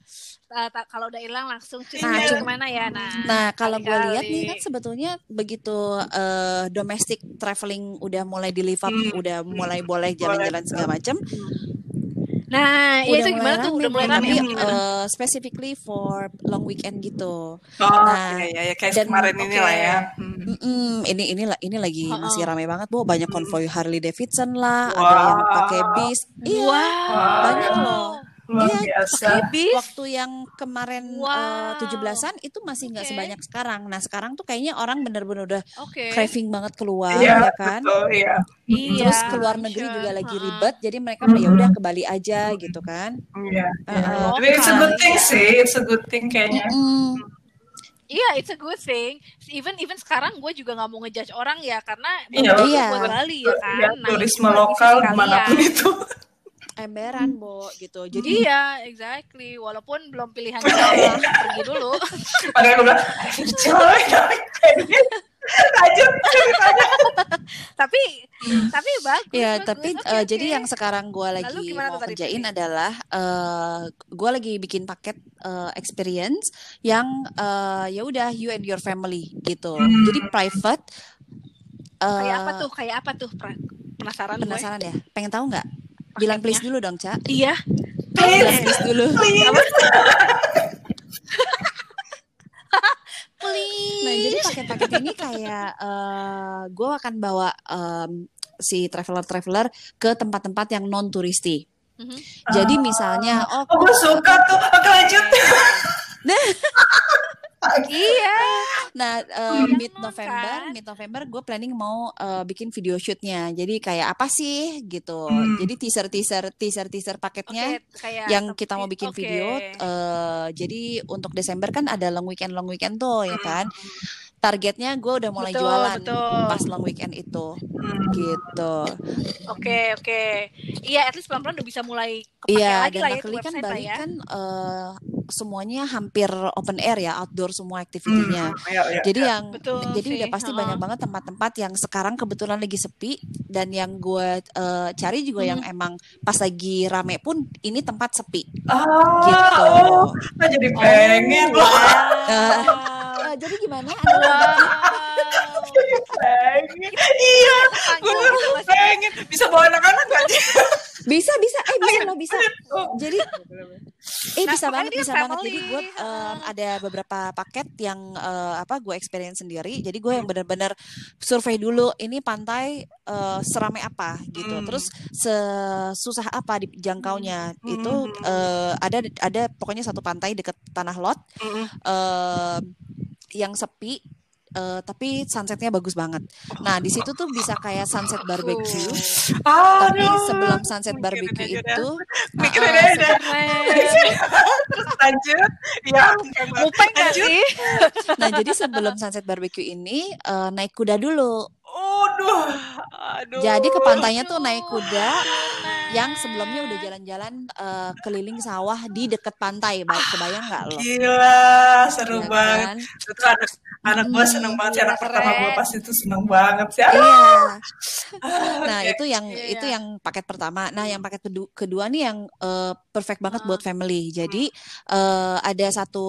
Speaker 1: kalau udah hilang langsung cuci
Speaker 3: Nah,
Speaker 1: nah,
Speaker 3: ke
Speaker 1: mana ya? Nah,
Speaker 3: Nah, kalau gue lihat nih kan sebetulnya begitu eh, domestic traveling udah mulai di live up,
Speaker 2: Hmm.
Speaker 3: udah mulai boleh jalan-jalan segala macam.
Speaker 1: Nah, ya itu
Speaker 3: mulai
Speaker 1: gimana tuh?
Speaker 3: rame
Speaker 1: Udah mulai rame
Speaker 3: tapi eh, specifically for long weekend gitu.
Speaker 2: Oh,
Speaker 3: Nah,
Speaker 2: iya, iya, iya. Kayak
Speaker 3: dan-
Speaker 2: kemarin ini
Speaker 1: oke.
Speaker 2: lah ya. Hmm.
Speaker 3: Ini ini lah ini lagi
Speaker 1: Oh,
Speaker 3: masih ramai banget bu banyak konvoy Harley Davidson lah ada
Speaker 2: Wah.
Speaker 3: yang pakai bis iya
Speaker 1: Wow.
Speaker 3: banyak loh
Speaker 2: Luar
Speaker 3: Iya,
Speaker 2: biasa.
Speaker 3: Waktu yang kemarin
Speaker 1: Wow.
Speaker 3: tujuh belasan itu masih nggak
Speaker 1: Oke.
Speaker 3: sebanyak sekarang nah sekarang tuh kayaknya orang bener-bener udah
Speaker 1: Oke.
Speaker 3: craving banget keluar
Speaker 2: Iya,
Speaker 3: ya kan
Speaker 2: betul, iya.
Speaker 1: Iya.
Speaker 3: terus keluar negeri
Speaker 1: sure.
Speaker 3: juga lagi ribet jadi mereka
Speaker 2: Mm-mm.
Speaker 3: ya udah ke Bali aja gitu kan
Speaker 2: Iya. iya.
Speaker 3: Uh-uh.
Speaker 2: Tapi it's a good thing
Speaker 1: Iya.
Speaker 2: sih, it's a good thing kayaknya.
Speaker 3: Mm-mm.
Speaker 1: Iya, it's a good thing. Even even sekarang gue juga nggak mau ngejudge orang ya karena
Speaker 2: Iya,
Speaker 1: bagus
Speaker 3: iya.
Speaker 1: buat Bali ya kan.
Speaker 2: Iya,
Speaker 1: Nah,
Speaker 2: turisme lokal
Speaker 1: di
Speaker 2: mana pun itu.
Speaker 3: Emberan bo gitu jadi
Speaker 1: Iya, exactly. Walaupun belum pilihan [LAUGHS] pergi dulu.
Speaker 2: Makanya gue bilang, "Coy, lanjut
Speaker 1: tapi tapi bagus.
Speaker 3: Ya,
Speaker 1: bagus.
Speaker 3: tapi
Speaker 1: Oke,
Speaker 3: eh,
Speaker 1: oke.
Speaker 3: jadi yang sekarang gue lagi mau kerjain adalah eh gue lagi bikin paket eh, experience yang eh, ya udah you and your family gitu.
Speaker 2: Hmm.
Speaker 3: Jadi private. eh,
Speaker 1: kayak apa tuh? Kayak apa tuh? Pra- Penasaran, gue.
Speaker 3: Penasaran ya? Pengen tahu nggak? Bilang please dulu dong, Ca.
Speaker 1: Iya.
Speaker 3: Bilang please dulu. [LAUGHS] Nah, jadi paket-paket ini kayak eh gue akan bawa em, si traveler-traveler ke tempat-tempat yang non turisti.
Speaker 1: Mhm.
Speaker 3: Jadi misalnya, oh
Speaker 2: Oh, gue suka tuh. Oke, lanjut. [LAUGHS]
Speaker 1: Iya.
Speaker 3: Nah, uh, mid
Speaker 1: non,
Speaker 3: November,
Speaker 1: kan?
Speaker 3: mid November gue planning mau uh, bikin video shootnya. Jadi kayak apa sih gitu.
Speaker 2: Hmm.
Speaker 3: Jadi teaser teaser teaser teaser paketnya
Speaker 1: Oke, kayak
Speaker 3: yang kita mau bikin
Speaker 1: oke.
Speaker 3: video. uh, jadi untuk Desember kan ada long weekend long weekend tuh ya kan. Targetnya gue udah mulai
Speaker 1: Betul,
Speaker 3: jualan
Speaker 1: betul.
Speaker 3: pas long weekend itu
Speaker 2: Hmm.
Speaker 3: gitu.
Speaker 1: Oke, oke. Iya, at least pelan-pelan udah bisa mulai
Speaker 3: Iya,
Speaker 1: lagi
Speaker 3: dan
Speaker 1: lah ya
Speaker 3: kan Bali
Speaker 1: ya.
Speaker 3: kan uh, semuanya hampir open air ya, outdoor semua aktivitinya.
Speaker 2: Hmm, iya, iya.
Speaker 3: Jadi yang
Speaker 1: Betul
Speaker 3: jadi
Speaker 1: sih,
Speaker 3: udah pasti
Speaker 1: heeh.
Speaker 3: banyak banget tempat-tempat yang sekarang kebetulan lagi sepi dan yang gue eh, cari juga yang
Speaker 1: Hmm.
Speaker 3: emang pas lagi rame pun ini tempat sepi.
Speaker 2: Ah,
Speaker 3: Gitu.
Speaker 2: oh, ah, jadi pengen
Speaker 1: Oh,
Speaker 2: loh. [LAUGHS]
Speaker 3: Eh,
Speaker 1: wow.
Speaker 3: eh, jadi gimana?
Speaker 2: Pengen. Iya, gue pengen. Bisa bawa anak-anak gak sih?
Speaker 3: bisa bisa eh bisa loh bisa.
Speaker 2: Oh.
Speaker 3: Jadi eh
Speaker 1: Nah,
Speaker 3: bisa banget bisa banget.
Speaker 1: family.
Speaker 3: Jadi gue em, ada beberapa paket yang eh, apa gue experience sendiri. Jadi gue yang benar-benar survei dulu ini pantai eh, seramai apa gitu.
Speaker 2: Hmm.
Speaker 3: Terus sesusah apa dijangkaunya.
Speaker 2: Hmm.
Speaker 3: Itu eh, ada ada pokoknya satu pantai deket Tanah Lot
Speaker 2: Mm-mm.
Speaker 3: eh, yang sepi eh, tapi sunsetnya bagus banget. Nah di situ tuh bisa kayak sunset barbecue. Tapi
Speaker 2: Aduh.
Speaker 3: sebelum sunset barbecue itu,
Speaker 2: Mikirin aja. [LAUGHS] Terus lanjut. Ya,
Speaker 1: Mupeng gak
Speaker 2: lanjut.
Speaker 1: sih? [LAUGHS]
Speaker 3: nah jadi sebelum sunset barbecue ini eh, naik kuda dulu.
Speaker 2: Aduh. Aduh.
Speaker 3: Jadi ke pantainya tuh naik kuda yang sebelumnya udah jalan-jalan eh, keliling sawah di deket pantai. Ba- Kebayang nggak lo?
Speaker 2: Gila, seru
Speaker 3: Ya
Speaker 2: banget.
Speaker 3: kan?
Speaker 2: Itu anak anak gue seneng banget. Anak
Speaker 1: Keren.
Speaker 2: pertama gue pasti itu seneng banget sih.
Speaker 3: Iya. [LAUGHS] Nah,
Speaker 2: Oke.
Speaker 3: itu yang
Speaker 1: Iya,
Speaker 3: itu yang paket pertama. Nah, yang paket kedu- kedua nih yang eh, perfect banget
Speaker 1: Ah.
Speaker 3: buat family. Jadi eh, ada satu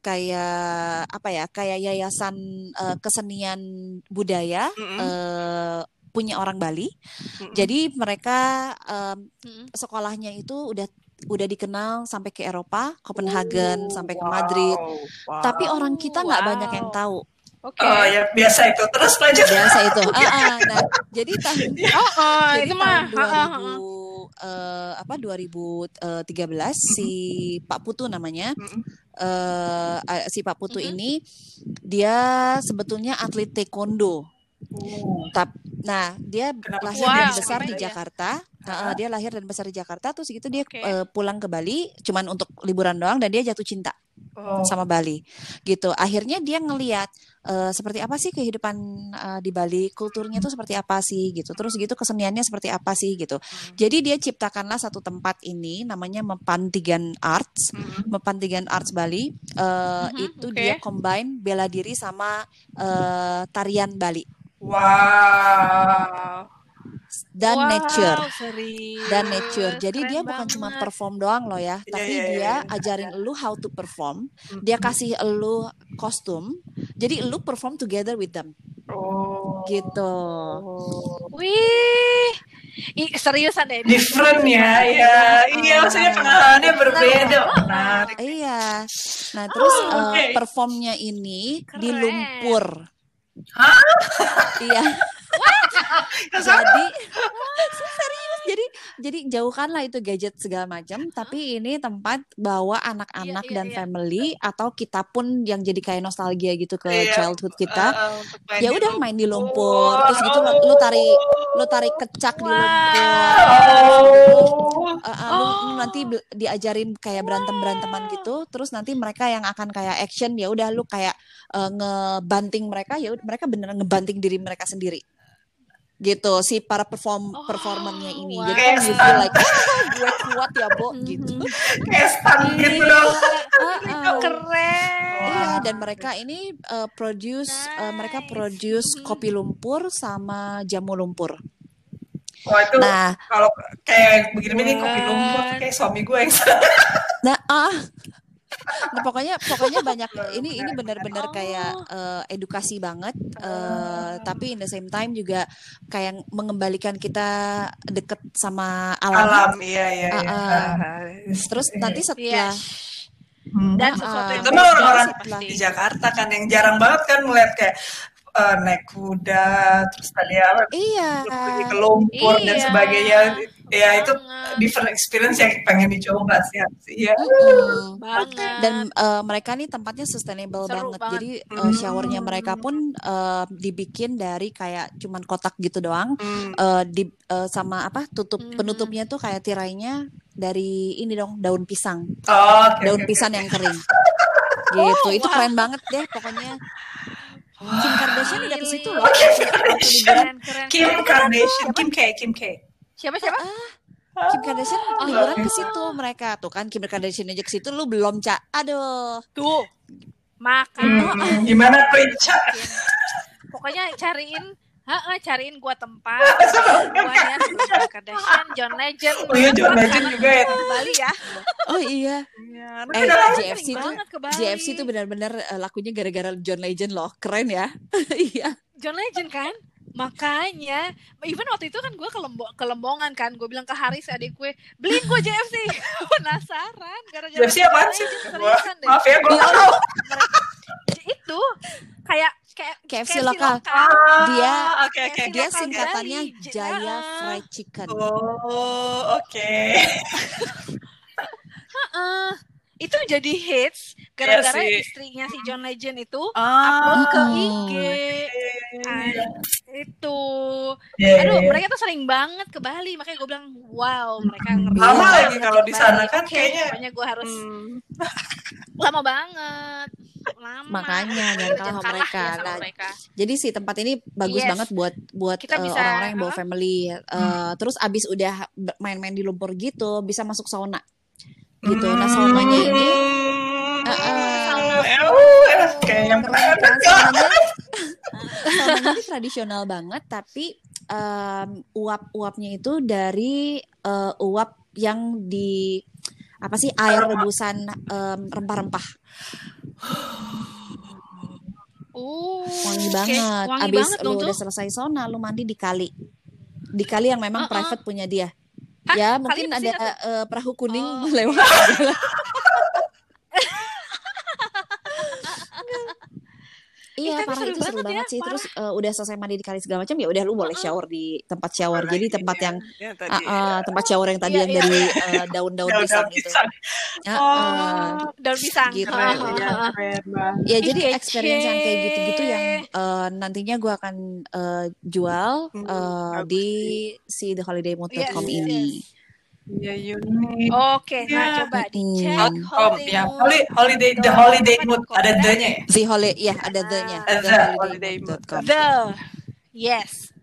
Speaker 3: kayak apa ya? Kayak yayasan eh, kesenian budaya
Speaker 2: Mm-mm.
Speaker 3: eh, punya orang Bali.
Speaker 2: Mm-mm.
Speaker 3: Jadi mereka em,
Speaker 1: Mm-mm.
Speaker 3: sekolahnya itu udah udah dikenal sampai ke Eropa, Copenhagen, sampai ke
Speaker 2: Wow,
Speaker 3: Madrid.
Speaker 2: wow.
Speaker 3: Tapi orang kita nggak banyak yang
Speaker 1: Wow.
Speaker 3: tahu.
Speaker 1: Oke.
Speaker 2: Oh ya biasa itu. Terus lanjut.
Speaker 3: Biasa itu. [LAUGHS] Ah, ah. Nah, jadi tahun [LAUGHS]
Speaker 1: Oh, oh,
Speaker 3: Jadi
Speaker 1: itu mah. ha,
Speaker 3: 2000
Speaker 1: ha.
Speaker 3: eh, apa 2013 si Pak Putu namanya
Speaker 2: Mm-mm.
Speaker 3: eh eh, si Pak Putu
Speaker 1: Mhm.
Speaker 3: ini dia sebetulnya atlet taekwondo.
Speaker 2: Uh,
Speaker 3: Tap, nah dia
Speaker 2: Kenapa
Speaker 3: lahir dan besar di
Speaker 1: ya?
Speaker 3: Jakarta. Nah, dia lahir dan besar di Jakarta terus gitu dia
Speaker 1: Oke.
Speaker 3: eh, pulang ke Bali cuman untuk liburan doang dan dia jatuh cinta.
Speaker 2: Oh.
Speaker 3: sama Bali gitu akhirnya dia ngeliat eh, seperti apa sih kehidupan eh, di Bali kulturnya tuh seperti apa sih gitu terus gitu keseniannya seperti apa sih gitu jadi dia ciptakanlah satu tempat ini namanya Mepantigan Arts
Speaker 2: Hmm.
Speaker 3: Mepantigan Arts Bali eh,
Speaker 1: Mhm,
Speaker 3: itu
Speaker 1: oke.
Speaker 3: dia combine bela diri sama eh, tarian Bali
Speaker 2: Wow.
Speaker 3: dan
Speaker 1: Wow,
Speaker 3: nature
Speaker 1: serius.
Speaker 3: dan nature. Jadi
Speaker 1: Keren
Speaker 3: dia bukan cuma
Speaker 1: banget.
Speaker 3: perform doang loh ya,
Speaker 2: Iya,
Speaker 3: tapi
Speaker 2: iya,
Speaker 3: dia
Speaker 2: iya.
Speaker 3: ajarin lu how to perform. Dia kasih lu kostum. Jadi lu perform together with them.
Speaker 2: Oh.
Speaker 3: Gitu.
Speaker 1: Wih, Ih, seriusan deh.
Speaker 2: Different ya, ya. Iya, maksudnya pengalamannya berbeda. Menarik.
Speaker 3: Iya. Nah, terus
Speaker 2: Oh,
Speaker 3: eh,
Speaker 2: oke.
Speaker 3: performnya ini di
Speaker 1: Keren.
Speaker 3: lumpur.
Speaker 2: Hah?
Speaker 3: Iya. Jadi serius [LAUGHS] jadi jadi jauhkanlah itu gadget segala macam tapi ini tempat bawa anak-anak
Speaker 1: Iya, iya,
Speaker 3: dan
Speaker 1: iya.
Speaker 3: family atau kita pun yang jadi kayak nostalgia gitu ke
Speaker 2: Iya.
Speaker 3: childhood kita
Speaker 2: Uh, uh,
Speaker 3: ya udah main di lumpur terus gitu lu, lu tarik lu tarik kecak di lumpur
Speaker 2: Oh.
Speaker 3: Uh, uh, lu- lu nanti diajarin kayak berantem beranteman gitu terus nanti mereka yang akan kayak action ya udah lu kayak uh, ngebanting mereka ya mereka beneran ngebanting diri mereka sendiri gitu si para perform
Speaker 1: Oh,
Speaker 3: performernya ini
Speaker 1: wow.
Speaker 3: jadi kan you feel like "Ah, gue kuat ya bo
Speaker 1: Mhm.
Speaker 3: gitu
Speaker 2: Kayak stun gitu dong.
Speaker 3: Uh, uh.
Speaker 1: Keren.
Speaker 3: Iya dan mereka ini uh, produce uh, mereka
Speaker 1: Nice.
Speaker 3: produce
Speaker 1: Mhm.
Speaker 3: kopi lumpur sama jamu lumpur.
Speaker 2: Wah itu
Speaker 3: Nah,
Speaker 2: kalau kayak begini-begini kopi lumpur tuh
Speaker 1: Keren.
Speaker 2: kayak suami gue yang
Speaker 3: nah ah Nah, pokoknya pokoknya banyak ini ini benar-benar kayak uh, edukasi banget uh, tapi in the same time juga kayak mengembalikan kita deket sama alam.
Speaker 2: alam. Iya, iya, iya.
Speaker 3: Ah,
Speaker 2: Ah,
Speaker 3: Terus nanti
Speaker 1: Iya.
Speaker 3: setelah
Speaker 2: Hmm.
Speaker 1: Dan sesuatu yang
Speaker 2: itu orang-orang di Jakarta kan yang jarang banget kan ngeliat kayak eh, naik kuda terus tadi apa
Speaker 3: iya
Speaker 2: pergi ke lumpur dan
Speaker 1: Iya,
Speaker 2: sebagainya ya itu different experience yang pengen dicoba sih Iya.
Speaker 3: Mm.
Speaker 1: banget.
Speaker 3: dan uh, mereka nih tempatnya sustainable
Speaker 1: Seru
Speaker 3: banget.
Speaker 1: banget.
Speaker 3: Jadi uh,
Speaker 2: Hmm.
Speaker 3: showernya mereka pun uh, dibikin dari kayak cuman kotak gitu doang.
Speaker 2: Hmm.
Speaker 3: Uh, di uh, sama apa tutup
Speaker 1: Hmm.
Speaker 3: penutupnya tuh kayak tirainya dari ini dong daun pisang,
Speaker 2: Oh, oke,
Speaker 3: daun
Speaker 2: oke,
Speaker 3: pisang
Speaker 2: oke.
Speaker 3: yang kering. [LAUGHS] gitu. Itu
Speaker 1: wah.
Speaker 3: keren banget deh pokoknya. Kim Kardashian udah ke situ loh.
Speaker 2: Oh, Kim
Speaker 1: keren.
Speaker 2: Kim
Speaker 1: keren.
Speaker 2: Kardashian, Kim K, Kim K.
Speaker 1: Siapa siapa?
Speaker 3: Kim Kardashian
Speaker 1: Oh,
Speaker 3: liburan ke situ mereka tuh kan Kim Kardashian aja ke situ lu belum cak. Aduh.
Speaker 1: Tuh. Maka
Speaker 2: Hmm, gimana Prince?
Speaker 1: pokoknya cariin Heeh, cariin gua tempat. [LAUGHS] gua ya Kim Kardashian, John Legend.
Speaker 2: Oh iya, John Legend juga ya.
Speaker 1: Ke Bali ya.
Speaker 3: Oh iya.
Speaker 2: Iya,
Speaker 3: Eh. JFC tuh. JFC tuh benar-benar eh, lakunya gara-gara John Legend loh. Keren ya. [LAUGHS] Iya.
Speaker 1: John Legend kan? Makanya, even waktu itu kan gue ke, Lembo- ke Lembongan kan, gue bilang ke Haris adik gue, beliin gue JFC. [LAUGHS] Penasaran, gara-gara
Speaker 2: JFC
Speaker 1: John
Speaker 2: sih?
Speaker 1: Deh.
Speaker 2: Maaf ya, gue tahu. [LAUGHS]
Speaker 1: Itu kayak kayak
Speaker 3: KFC lokal. Dia
Speaker 2: Ah, oke oke.
Speaker 1: KFC
Speaker 3: dia
Speaker 1: lokal
Speaker 3: singkatannya. Jaya. Fried Chicken.
Speaker 2: Oh, oke. [LAUGHS]
Speaker 1: Heeh. Itu jadi hits gara-gara
Speaker 2: Iya sih.
Speaker 1: istrinya si John Legend itu
Speaker 2: Ah,
Speaker 1: upload ke
Speaker 3: Hmm.
Speaker 1: IG. Ah, itu.
Speaker 2: Iya,
Speaker 1: Aduh,
Speaker 2: iya.
Speaker 1: mereka tuh sering banget ke Bali, makanya gue bilang, wow, mereka ngerti.
Speaker 2: Lama lagi kalau di sana kan
Speaker 1: Oke,
Speaker 2: kayaknya.
Speaker 1: Pokoknya gue harus
Speaker 2: Hmm. [LAUGHS]
Speaker 1: lama banget. Lama.
Speaker 3: Makanya jangan kalah sama mereka.
Speaker 1: ya sama
Speaker 3: Nah,
Speaker 1: mereka.
Speaker 3: Jadi si tempat ini bagus
Speaker 1: Yes.
Speaker 3: banget buat buat eh, orang-orang yang bawa
Speaker 1: uh-uh.
Speaker 3: family. Eh, Terus abis udah main-main di lumpur gitu, bisa masuk sauna. Gitu. Nah saunanya ini
Speaker 2: Hmm.
Speaker 3: Uh-uh.
Speaker 2: Eh, kayak yang
Speaker 3: keren
Speaker 2: pernah
Speaker 3: saunanya saunanya [LAUGHS] ini tradisional banget tapi em, uap-uapnya itu dari eh, uap yang di apa sih air rebusan em, rempah-rempah
Speaker 1: Uh,
Speaker 3: wangi banget
Speaker 1: Wangi
Speaker 3: abis
Speaker 1: banget
Speaker 3: lu
Speaker 1: dong
Speaker 3: udah
Speaker 1: tuh.
Speaker 3: selesai sauna lu mandi di kali di kali yang memang
Speaker 1: Uh-uh.
Speaker 3: private punya dia
Speaker 1: Hah?
Speaker 3: ya mungkin ada
Speaker 1: Kak?
Speaker 3: eh, perahu kuning
Speaker 1: Oh. [LAUGHS]
Speaker 3: lewat [LAUGHS]
Speaker 1: Ih,
Speaker 3: Iya,
Speaker 1: tapi
Speaker 3: parah
Speaker 1: seru
Speaker 3: itu seru
Speaker 1: banget
Speaker 3: banget
Speaker 1: ya,
Speaker 3: sih. Terus eh, udah selesai mandi di kali segala macam ya udah lu boleh shower di tempat shower. Jadi tempat yang
Speaker 2: Ya, tadi.
Speaker 3: ah, ah, tempat shower yang tadi
Speaker 1: Iya,
Speaker 3: yang
Speaker 1: iya.
Speaker 3: dari eh, daun-daun pisang itu.
Speaker 2: pisang.
Speaker 3: Ah, ah.
Speaker 2: Oh,
Speaker 1: Daun pisang.
Speaker 3: Gitu.
Speaker 2: keren ya,
Speaker 1: heeh.
Speaker 2: keren.
Speaker 3: Ya jadi
Speaker 1: kece.
Speaker 3: experience yang kayak gitu-gitu yang eh, nantinya gue akan eh, jual eh,
Speaker 2: bagus
Speaker 3: di si theholidaymood.com
Speaker 1: Yes,
Speaker 3: ini.
Speaker 1: yes.
Speaker 2: Iya unik.
Speaker 1: Oke, nah
Speaker 2: Ya.
Speaker 1: coba
Speaker 3: Mm.
Speaker 1: dicek
Speaker 2: ya.
Speaker 1: holiday
Speaker 2: Holi- holiday the
Speaker 1: mood.
Speaker 2: holiday mood ada the-nya ya.
Speaker 3: The holiday, ya ada the-nya.
Speaker 1: Ah.
Speaker 2: The
Speaker 3: TheHolidayMood.com.
Speaker 1: The yes.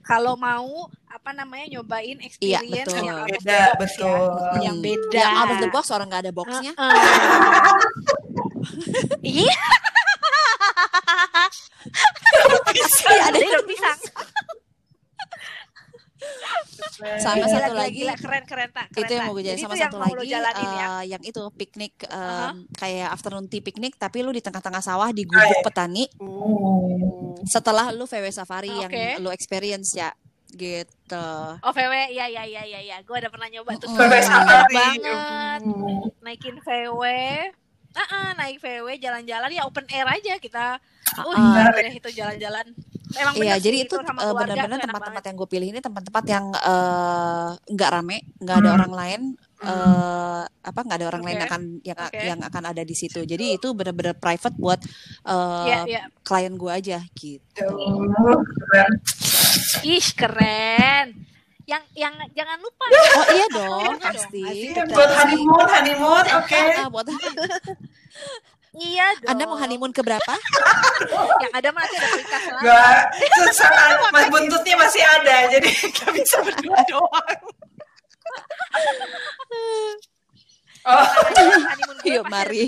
Speaker 1: Kalau mau apa namanya nyobain experience
Speaker 3: Iya, betul.
Speaker 1: yang out of the
Speaker 2: Beda,
Speaker 1: box
Speaker 2: betul.
Speaker 1: ya. Yang
Speaker 3: Hmm.
Speaker 1: beda.
Speaker 3: Yang out of the box orang nggak ada boxnya. [LAUGHS]
Speaker 1: Iya,
Speaker 3: Iya, ada.
Speaker 1: ada yang pisang. [LAUGHS]
Speaker 3: Sama
Speaker 1: Gila,
Speaker 3: satu
Speaker 1: gila,
Speaker 3: lagi
Speaker 1: gila, keren keren tak. Keren,
Speaker 3: itu yang mau gue jadi
Speaker 1: Jadi
Speaker 3: sama
Speaker 1: yang
Speaker 3: satu
Speaker 1: lo
Speaker 3: lagi
Speaker 1: jalanin ya.
Speaker 3: eh, yang itu piknik em,
Speaker 1: Aha.
Speaker 3: kayak afternoon tea piknik tapi lu di tengah-tengah sawah di gubuk petani
Speaker 2: Oh.
Speaker 3: setelah lu VW safari yang
Speaker 1: Oke.
Speaker 3: lu experience ya gitu.
Speaker 1: Oh VW, ya ya ya ya ya. Gue udah pernah nyoba tuh.
Speaker 2: VW
Speaker 1: Enak
Speaker 2: safari.
Speaker 1: banget.
Speaker 2: Hmm.
Speaker 1: Naikin VW. Ah, ah, naik VW jalan-jalan ya open air aja kita. Uh, udah deh itu jalan-jalan. Emang
Speaker 3: Iya, jadi
Speaker 1: sih,
Speaker 3: itu eh, benar-benar tempat-tempat yang gue pilih ini tempat-tempat yang eh, nggak rame, nggak ada
Speaker 2: Hmm.
Speaker 3: orang lain, eh, apa nggak ada orang lain
Speaker 1: Oke.
Speaker 3: akan yang
Speaker 1: Oke.
Speaker 3: yang akan ada di situ. Jadi itu benar-benar private buat eh,
Speaker 1: Iya, iya.
Speaker 3: klien gue aja gitu.
Speaker 2: Oh, keren.
Speaker 1: Ih, keren. Yang yang jangan lupa
Speaker 3: Oh iya dong,
Speaker 1: Iya dong,
Speaker 3: pasti.
Speaker 2: buat honeymoon, honeymoon, oke. [LAUGHS]
Speaker 3: Ah, buat [LAUGHS]
Speaker 1: Iya dong.
Speaker 3: Anda mau honeymoon ke berapa? [LAUGHS]
Speaker 1: Yang ada mah nanti ada.
Speaker 2: Gak, sesaat [LAUGHS] mas buntutnya masih ada, [LAUGHS] jadi gak bisa berdua doang. Oh,
Speaker 1: honeymoon gue
Speaker 3: Yuk, mari.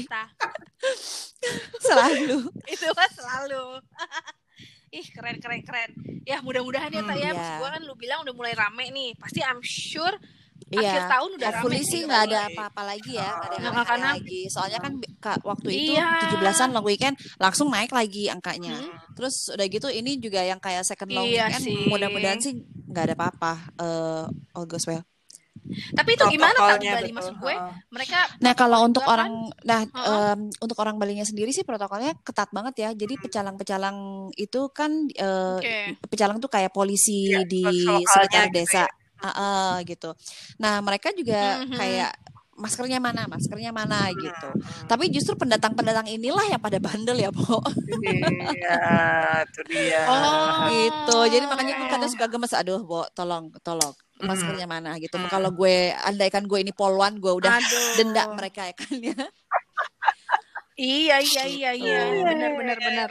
Speaker 3: Selalu.
Speaker 1: Itu mah selalu. Ih keren keren keren. Ya mudah-mudahan ya
Speaker 2: Hmm,
Speaker 1: tak ya. Maksud gue kan lu bilang udah mulai rame nih. Pasti I'm sure akhir
Speaker 3: Iya.
Speaker 1: tahun udah rame
Speaker 3: Hopefully sih nggak ada apa-apa lagi ya, nggak ada yang
Speaker 1: Nggak,
Speaker 3: aneh
Speaker 1: karena-
Speaker 3: lagi. Soalnya kan waktu itu
Speaker 1: Iya.
Speaker 3: 17-an long weekend langsung naik lagi angkanya.
Speaker 1: Hmm.
Speaker 3: Terus udah gitu ini juga yang kayak second long
Speaker 1: Iya
Speaker 3: weekend mudah-mudahan sih nggak ada apa-apa. Eh, all goes well.
Speaker 1: Tapi itu gimana
Speaker 2: protokolnya
Speaker 1: Bali
Speaker 2: betul.
Speaker 1: maksud gue? Mereka
Speaker 3: Nah kalau untuk
Speaker 1: kan?
Speaker 3: orang, nah
Speaker 1: Heeh.
Speaker 3: em, untuk orang Balinya sendiri sih protokolnya ketat banget ya. Jadi pecalang-pecalang itu kan eh,
Speaker 1: Oke.
Speaker 3: pecalang tuh kayak polisi
Speaker 2: Iya,
Speaker 3: di sekitar
Speaker 2: gitu
Speaker 3: desa, Ah, gitu. Nah mereka juga
Speaker 1: Mhm.
Speaker 3: kayak maskernya mana, maskernya mana gitu.
Speaker 2: Hmm.
Speaker 3: Tapi justru pendatang-pendatang inilah yang pada bandel ya, Po.
Speaker 2: Iya, itu dia. [LAUGHS]
Speaker 1: Oh.
Speaker 3: gitu. Jadi makanya gue kadang suka gemes, aduh, Bo, tolong, tolong maskernya mana gitu.
Speaker 2: Hmm.
Speaker 3: Kalau gue andaikan gue ini polwan, gue udah
Speaker 1: Aduh.
Speaker 3: denda mereka ya kan ya.
Speaker 1: Iya iya iya iya
Speaker 3: Gitu.
Speaker 1: benar benar benar.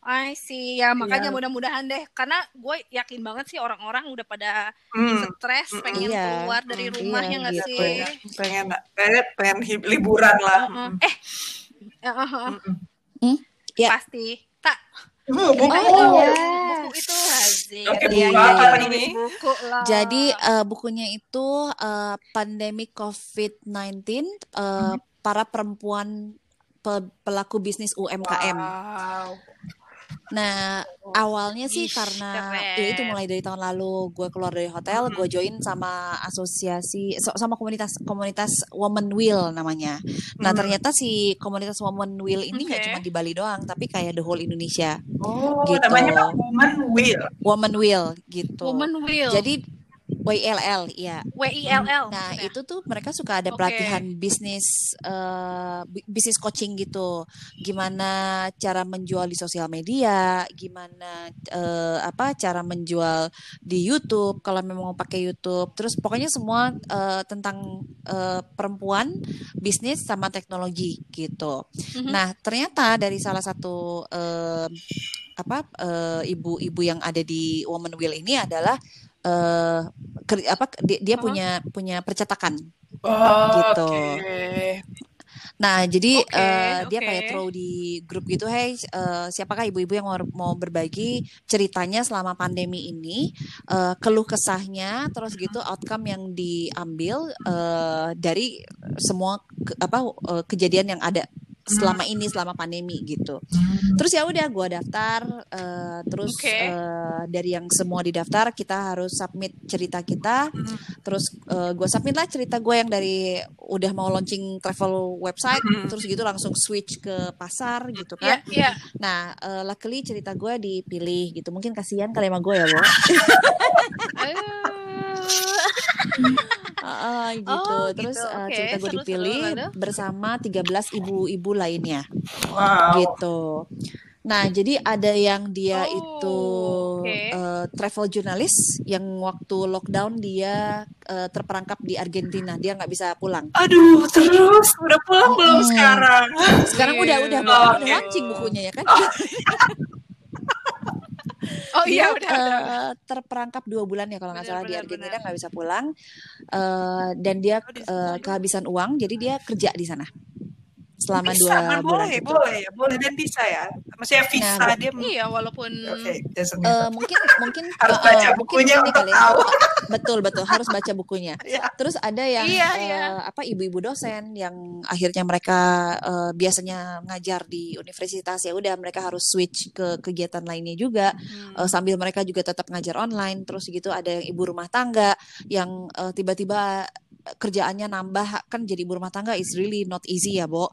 Speaker 1: I see ya makanya
Speaker 2: Iya.
Speaker 1: mudah-mudahan deh karena gue yakin banget sih orang-orang udah pada
Speaker 2: Hmm.
Speaker 1: stres pengen
Speaker 3: Iya.
Speaker 1: keluar dari
Speaker 2: Hmm,
Speaker 1: rumahnya
Speaker 3: iya,
Speaker 1: nggak
Speaker 3: gitu.
Speaker 1: sih?
Speaker 2: pengen pengen pengen hib- liburan lah.
Speaker 1: Heeh. Eh, eh, eh, eh,
Speaker 3: Hmm? Iya.
Speaker 1: pasti tak.
Speaker 2: Uh, buku.
Speaker 3: Oh, iya.
Speaker 1: Buku itu Hazi.
Speaker 2: Oke,
Speaker 1: Iya,
Speaker 3: apa
Speaker 1: iya,
Speaker 2: ini?
Speaker 1: Buku lah.
Speaker 3: Jadi eh, bukunya itu eh, pandemic COVID-19 eh, para perempuan pe- pelaku bisnis UMKM.
Speaker 2: Wow.
Speaker 3: Nah, awalnya sih
Speaker 1: Ih,
Speaker 3: karena
Speaker 1: keren.
Speaker 3: ya itu mulai dari tahun lalu gue keluar dari hotel, gue join sama asosiasi so- sama komunitas komunitas Woman Will namanya. Nah,
Speaker 2: Hmm.
Speaker 3: ternyata si komunitas Woman Will ini nggak
Speaker 1: Oke.
Speaker 3: cuma di Bali doang, tapi kayak the whole Indonesia.
Speaker 2: Oh,
Speaker 3: Gitu.
Speaker 2: namanya Woman Will.
Speaker 3: Woman Will gitu.
Speaker 1: Woman Will.
Speaker 3: Jadi WILL ya.
Speaker 1: W I L L.
Speaker 3: Nah,
Speaker 1: maksudnya.
Speaker 3: itu tuh mereka suka ada
Speaker 1: Oke.
Speaker 3: pelatihan bisnis bi- bisnis coaching gitu. Gimana cara menjual di sosial media, gimana eh, apa cara menjual di YouTube kalau memang mau pakai YouTube. Terus pokoknya semua eh, tentang eh, perempuan, bisnis sama teknologi gitu.
Speaker 1: Mhm.
Speaker 3: Nah, ternyata dari salah satu eh, apa ibu-ibu yang ada di Woman Will ini adalah eh ker- apa dia, dia
Speaker 1: Uh-huh.
Speaker 3: punya punya percetakan.
Speaker 2: Oh,
Speaker 3: Gitu.
Speaker 2: Oke.
Speaker 3: Nah, jadi
Speaker 1: Oke,
Speaker 3: eh, dia kayak throw di grup gitu, hey, eh, siapakah ibu-ibu yang mau, mau berbagi ceritanya selama pandemi ini, eh, keluh kesahnya, terus gitu outcome yang diambil eh, dari semua ke- apa eh, kejadian yang ada selama ini selama pandemi gitu. Terus ya udah gue daftar, eh, terus
Speaker 1: Oke.
Speaker 3: eh, dari yang semua didaftar kita harus submit cerita kita,
Speaker 2: Hmm.
Speaker 3: terus gue submit lah cerita gue yang dari udah mau launching travel website, terus gitu langsung switch ke pasar gitu
Speaker 1: Iya,
Speaker 3: kan.
Speaker 1: iya.
Speaker 3: Nah, eh, luckily cerita gue dipilih gitu. Mungkin kasihan kali sama gue ya, Bo. [LAUGHS] [LAUGHS] Ah, gitu.
Speaker 1: Oh,
Speaker 3: Terus
Speaker 1: gitu. Oke,
Speaker 3: cerita gue dipilih
Speaker 1: Lalu?
Speaker 3: bersama 13 ibu-ibu lainnya
Speaker 2: Wow.
Speaker 3: gitu. Nah, jadi ada yang dia
Speaker 1: Oh,
Speaker 3: itu
Speaker 1: oke.
Speaker 3: eh, travel jurnalis yang waktu lockdown dia eh, terperangkap di Argentina, dia nggak bisa pulang.
Speaker 2: Aduh, terus udah pulang belum
Speaker 3: Hmm.
Speaker 2: sekarang?
Speaker 3: Sekarang udah udah
Speaker 2: Oh,
Speaker 3: udah
Speaker 2: oke.
Speaker 3: launching bukunya ya kan?
Speaker 1: Oh [LAUGHS] iya
Speaker 3: Dia,
Speaker 1: udah udah.
Speaker 3: eh, terperangkap dua bulan ya kalau nggak salah di Argentina nggak bisa pulang Eh, dan dia
Speaker 2: Oh, juga.
Speaker 3: kehabisan uang jadi dia kerja di sana selama
Speaker 2: Bisa,
Speaker 3: dua
Speaker 2: kan
Speaker 3: bulan
Speaker 2: boleh,
Speaker 3: itu.
Speaker 2: boleh ya, boleh dan bisa ya. Maksudnya visa
Speaker 3: Nah,
Speaker 2: dia
Speaker 1: Iya walaupun
Speaker 2: Oke, doesn't
Speaker 3: Eh, mungkin mungkin [LAUGHS]
Speaker 2: Harus
Speaker 3: eh,
Speaker 2: baca
Speaker 3: eh, mungkin
Speaker 2: bukunya
Speaker 3: ini
Speaker 2: untuk
Speaker 3: kali ya.
Speaker 2: tahu. [LAUGHS]
Speaker 3: betul betul harus baca bukunya [LAUGHS]
Speaker 2: Iya.
Speaker 3: terus ada yang
Speaker 1: Iya,
Speaker 3: eh,
Speaker 1: iya.
Speaker 3: apa ibu-ibu dosen yang akhirnya mereka eh, biasanya ngajar di universitas ya udah mereka harus switch ke kegiatan lainnya juga
Speaker 1: Hmm.
Speaker 3: Eh, sambil mereka juga tetap ngajar online terus gitu ada yang ibu rumah tangga yang eh, tiba-tiba kerjaannya nambah kan jadi ibu rumah tangga is really not easy ya Bo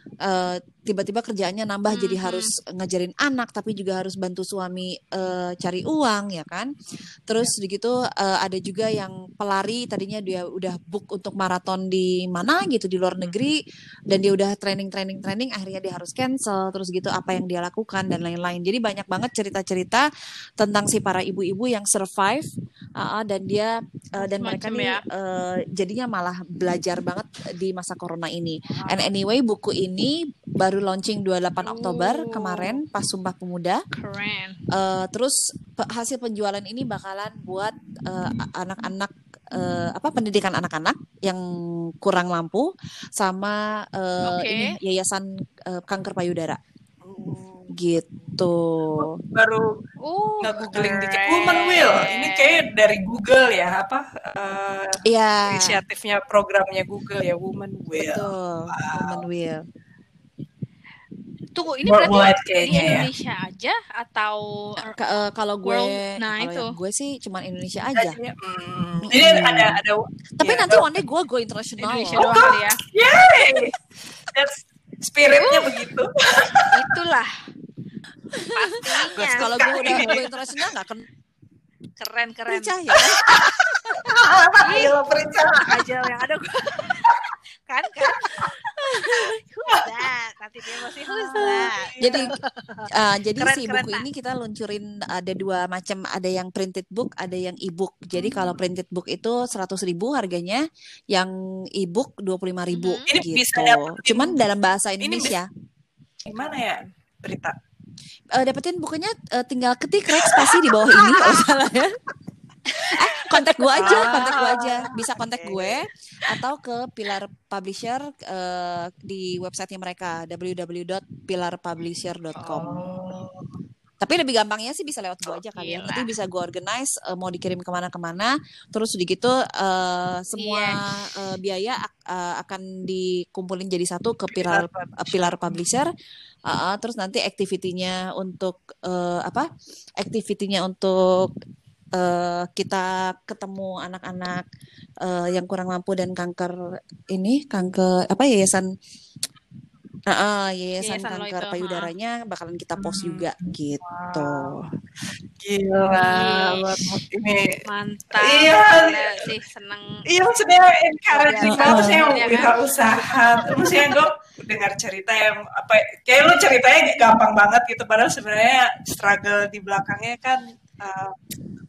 Speaker 3: Eh, tiba-tiba kerjaannya nambah jadi
Speaker 1: Mhm.
Speaker 3: harus ngajarin anak tapi juga harus bantu suami eh, cari uang ya kan? Terus begitu eh, ada juga yang pelari tadinya dia udah book untuk maraton di mana gitu di luar negeri dan dia udah training training training akhirnya dia harus cancel terus gitu apa yang dia lakukan dan lain-lain. Jadi banyak banget cerita-cerita tentang si para ibu-ibu yang survive uh, uh, dan dia uh, dan mereka
Speaker 1: Macem
Speaker 3: nih
Speaker 1: ya.
Speaker 3: uh, jadinya malah belajar banget di masa corona ini. And anyway buku ini baru launching 28 Oktober
Speaker 1: Oh.
Speaker 3: kemarin pas Sumpah Pemuda
Speaker 1: Keren.
Speaker 3: Eh, terus pe- hasil penjualan ini bakalan buat eh, anak-anak eh, apa pendidikan anak-anak yang kurang mampu sama eh,
Speaker 1: Oke.
Speaker 3: ini yayasan eh, kanker payudara gitu.
Speaker 2: Baru
Speaker 1: Uh,
Speaker 2: nggak googling dikit. Woman Will. Ini kayak dari Google ya, apa eh,
Speaker 3: Iya.
Speaker 2: inisiatifnya programnya Google ya, Woman Will.
Speaker 3: Betul. Woman will.
Speaker 1: Tunggu, ini berarti di
Speaker 2: kayaknya ya.
Speaker 1: Indonesia aja atau
Speaker 3: Ka- eh, kalau gue
Speaker 1: World- nah,
Speaker 3: kalau
Speaker 1: itu.
Speaker 3: gue sih cuman Indonesia aja.
Speaker 2: Hmm. Jadi ada ada
Speaker 3: Tapi
Speaker 2: ya,
Speaker 3: nanti one day gue go international.
Speaker 1: Indonesia
Speaker 3: loh.
Speaker 1: doang kali ya? [LAUGHS]
Speaker 2: Yay! That's spiritnya begitu.
Speaker 1: Itulah. Pastinya.
Speaker 3: kalau gue udah go international nggak akan
Speaker 1: Keren keren.
Speaker 3: percaya. [LAUGHS] ya.
Speaker 2: Ayo periksa.
Speaker 1: aja yang ada gue. [LAUGHS] kan kan. [LAUGHS] Who's that? Nanti dia masih who's that?
Speaker 3: jadi uh, jadi
Speaker 1: Keren,
Speaker 3: si
Speaker 1: keren,
Speaker 3: buku
Speaker 1: Tak.
Speaker 3: ini kita luncurin ada dua macam ada yang printed book ada yang ebook jadi
Speaker 1: Hmm.
Speaker 3: kalau printed book itu 100.000 ribu harganya yang ebook 25.000 ribu
Speaker 1: Mhm.
Speaker 2: Ini
Speaker 3: gitu
Speaker 2: bisa dapetin-
Speaker 3: cuman dalam bahasa
Speaker 2: Ini
Speaker 3: Indonesia
Speaker 2: Gimana ya berita?
Speaker 3: Eh, dapetin bukunya eh, tinggal ketik Rex pasti di bawah ini kalau [LAUGHS] salah ya eh, kontak gue aja kontak gue aja bisa kontak gue atau ke Pilar Publisher eh, di websitenya mereka www.pilarpublisher.com
Speaker 2: Oh.
Speaker 3: Tapi lebih gampangnya sih bisa lewat gue aja kali ya. Nanti bisa gue organize eh, mau dikirim ke mana-kemana. Terus udah gitu eh, semua
Speaker 1: Iya.
Speaker 3: eh, biaya eh, akan dikumpulin jadi satu ke Pilar eh, Pilar Publisher. Uh, uh, terus nanti activity-nya untuk eh, apa? Activity-nya untuk eh, kita ketemu anak-anak eh, yang kurang mampu dan kanker ini kanker apa yayasan Ah, ah, yayasan,
Speaker 1: Yayasan
Speaker 3: kanker
Speaker 1: itu,
Speaker 3: payudaranya bakalan kita post
Speaker 2: Hmm.
Speaker 3: juga gitu.
Speaker 2: Gila, ini
Speaker 1: Mantap.
Speaker 2: Iya.
Speaker 1: Sih seneng.
Speaker 2: Iya maksudnya encouraging
Speaker 1: Luar
Speaker 2: banget
Speaker 3: biasa.
Speaker 2: sih yang
Speaker 1: Ya kan?
Speaker 2: wirausaha. Terus ya gue dengar cerita yang apa kayak lu ceritanya gampang banget gitu padahal sebenarnya struggle di belakangnya kan uh, itu.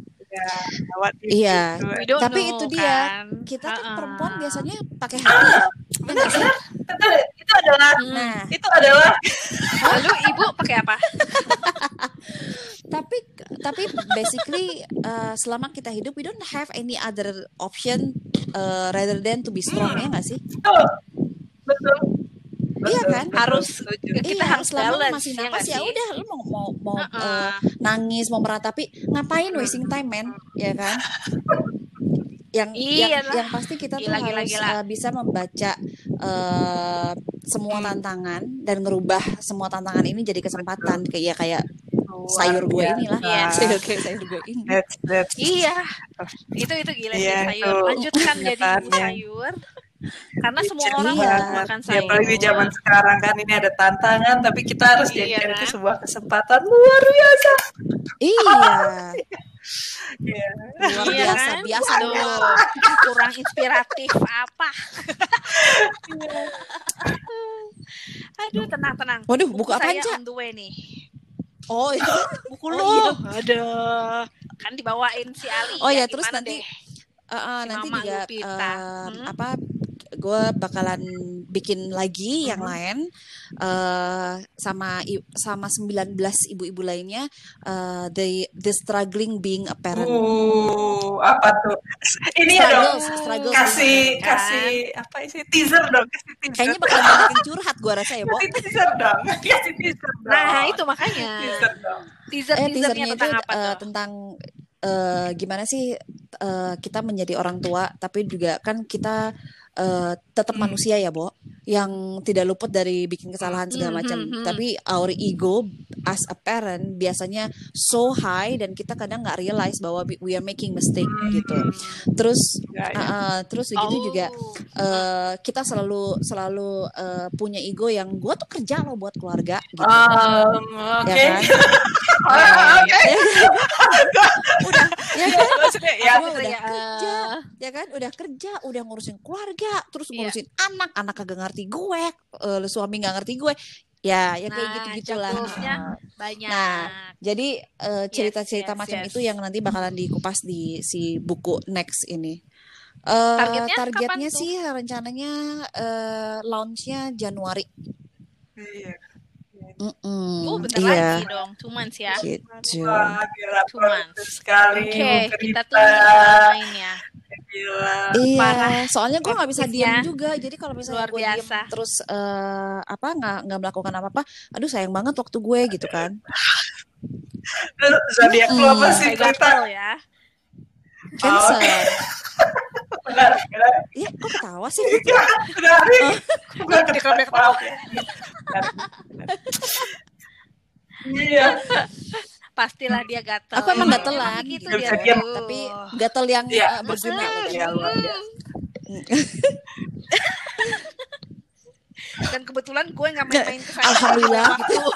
Speaker 3: Iya.
Speaker 1: Don't
Speaker 3: Tapi
Speaker 1: know,
Speaker 3: itu dia.
Speaker 1: kan?
Speaker 3: Kita kan
Speaker 1: Ha-ha.
Speaker 3: perempuan biasanya pakai hati. ya.
Speaker 2: Benar benar. Itu, itu adalah
Speaker 1: Hmm.
Speaker 3: Nah,
Speaker 2: itu adalah [LAUGHS]
Speaker 1: Lalu ibu pakai apa? [LAUGHS]
Speaker 3: tapi tapi basically uh, selama kita hidup we don't have any other option uh, rather than to be strong ya nggak sih?
Speaker 2: betul. Betul.
Speaker 3: Iya kan?
Speaker 1: Harus kita
Speaker 3: iya,
Speaker 1: harus
Speaker 3: selama
Speaker 1: balance,
Speaker 3: masih
Speaker 1: ya
Speaker 3: nafas ya udah lu mau mau mau
Speaker 1: Ha-ha.
Speaker 3: uh, nangis mau meratapi ngapain wasting time man ya kan? Yang yang,
Speaker 1: Iyalah.
Speaker 3: yang pasti kita tuh
Speaker 1: Gila,
Speaker 3: harus
Speaker 1: gila.
Speaker 3: uh, bisa membaca uh, semua
Speaker 2: Hmm.
Speaker 3: tantangan dan ngerubah semua tantangan ini jadi kesempatan kayak kayak sayur gue inilah
Speaker 1: Iya. [LAUGHS]
Speaker 3: sayur kayak sayur gue ini.
Speaker 2: That's, that's,
Speaker 1: Iya. Itu itu gila sih
Speaker 2: Iya,
Speaker 1: sayur. Lanjutkan jadi ibu
Speaker 2: kenyataannya.
Speaker 1: sayur. Karena semua
Speaker 2: Cerita
Speaker 1: orang
Speaker 3: Iya.
Speaker 1: makan
Speaker 2: Ya,
Speaker 1: sayur.
Speaker 2: apalagi di zaman sekarang kan ini ada tantangan, tapi kita harus
Speaker 1: Iya,
Speaker 2: jadikan itu sebuah kesempatan luar biasa.
Speaker 3: Iya, [LAUGHS]
Speaker 2: Iya.
Speaker 3: luar
Speaker 1: Iya
Speaker 3: biasa,
Speaker 1: kan?
Speaker 3: biasa dong.
Speaker 1: kurang inspiratif apa? [LAUGHS] Aduh, tenang tenang.
Speaker 3: Waduh, buku apa
Speaker 1: saya
Speaker 3: Ca?
Speaker 1: on the way nih.
Speaker 3: Oh, itu.
Speaker 1: buku
Speaker 3: Oh,
Speaker 1: lu
Speaker 3: iya.
Speaker 1: ada kan dibawain si Ali
Speaker 3: Oh ya,
Speaker 1: gimana
Speaker 3: terus nanti
Speaker 1: deh?
Speaker 3: Uh, uh,
Speaker 1: Si
Speaker 3: nanti
Speaker 1: Mama
Speaker 3: juga
Speaker 1: Lupita.
Speaker 3: um,
Speaker 1: Hmm.
Speaker 3: apa gue bakalan bikin lagi yang
Speaker 2: Mhm.
Speaker 3: lain uh, sama sama 19 ibu-ibu lainnya uh, the the struggling being a parent.
Speaker 2: Uh, apa tuh? Ini ya dong.
Speaker 3: Struggles,
Speaker 2: Kasih
Speaker 3: being parent.
Speaker 2: kasih apa sih teaser dong, kasih teaser.
Speaker 3: Kayaknya bakalan yang curhat gue rasa ya, Bo.
Speaker 2: kasih teaser dong. [LAUGHS] Kasih teaser dong.
Speaker 1: nah itu makanya
Speaker 2: teaser dong.
Speaker 1: teaser
Speaker 3: Eh,
Speaker 1: teasernya
Speaker 3: teasernya itu
Speaker 1: tentang apa
Speaker 3: uh,
Speaker 1: tuh
Speaker 3: tentang uh, gimana sih uh, kita menjadi orang tua, tapi juga kan kita uh, tetap
Speaker 2: Hmm.
Speaker 3: manusia ya, Bo, yang tidak luput dari bikin kesalahan segala
Speaker 1: Hmm,
Speaker 3: macam.
Speaker 1: hmm, hmm.
Speaker 3: Tapi our ego as a parent biasanya so high dan kita kadang nggak realize bahwa we- are making mistake gitu. Terus
Speaker 2: Ya, ya.
Speaker 3: uh, terus begitu
Speaker 1: Oh.
Speaker 3: juga uh, kita selalu selalu uh, punya ego yang gue tuh kerja loh buat keluarga gitu.
Speaker 2: Um, [LAUGHS] Oke.
Speaker 3: Ya kan?
Speaker 2: Oke. [LAUGHS]
Speaker 3: udah ya kan
Speaker 2: Maksudnya ya.
Speaker 3: Gua udah
Speaker 1: ya,
Speaker 3: kerja ya kan udah kerja udah ngurusin keluarga terus
Speaker 1: Iya.
Speaker 3: ngurusin anak anak kagak ngerti gue eh, suami nggak ngerti gue ya ya kayak
Speaker 1: Nah,
Speaker 3: gitu gitulah
Speaker 1: banyak
Speaker 3: Nah, jadi eh, cerita-cerita
Speaker 1: yes,
Speaker 3: macam
Speaker 1: yes.
Speaker 3: itu yang nanti bakalan dikupas di si buku next ini Eh,
Speaker 1: Targetnya
Speaker 3: targetnya
Speaker 1: kapan tuh?
Speaker 3: sih rencananya eh, launchnya Januari
Speaker 2: Iya.
Speaker 3: Mm-mm,
Speaker 1: oh bentar
Speaker 3: iya
Speaker 1: lagi dong two months ya
Speaker 3: gitu
Speaker 2: Wah, gila
Speaker 1: Two months.
Speaker 2: sekali.
Speaker 1: oke
Speaker 2: Bu
Speaker 1: kita tunggu mainnya
Speaker 2: Gila.
Speaker 3: Iya,
Speaker 1: Parah.
Speaker 3: soalnya gue nggak bisa diam juga. Jadi kalau misalnya
Speaker 1: Luar
Speaker 3: gue diam
Speaker 1: biasa.
Speaker 3: terus eh, apa nggak nggak melakukan apa-apa, aduh sayang banget waktu gue gitu kan.
Speaker 2: Terus zodiak lu apa
Speaker 3: Mm.
Speaker 2: sih
Speaker 1: gatel ya
Speaker 3: Cancer.
Speaker 2: Benar, [LAUGHS] benar.
Speaker 3: Iya, kok ketawa sih?
Speaker 2: Benar. Gue
Speaker 1: Dia ketawa.
Speaker 2: Iya.
Speaker 1: pastilah dia gatel
Speaker 3: Aku emang gatelan,
Speaker 1: gitu dia.
Speaker 3: Tapi gatel yang
Speaker 2: Iya.
Speaker 3: eh, berguna.
Speaker 2: Iya, biasa.
Speaker 1: dan kebetulan gue nggak main-main ke sana
Speaker 3: Alhamdulillah
Speaker 1: gitu [LAUGHS]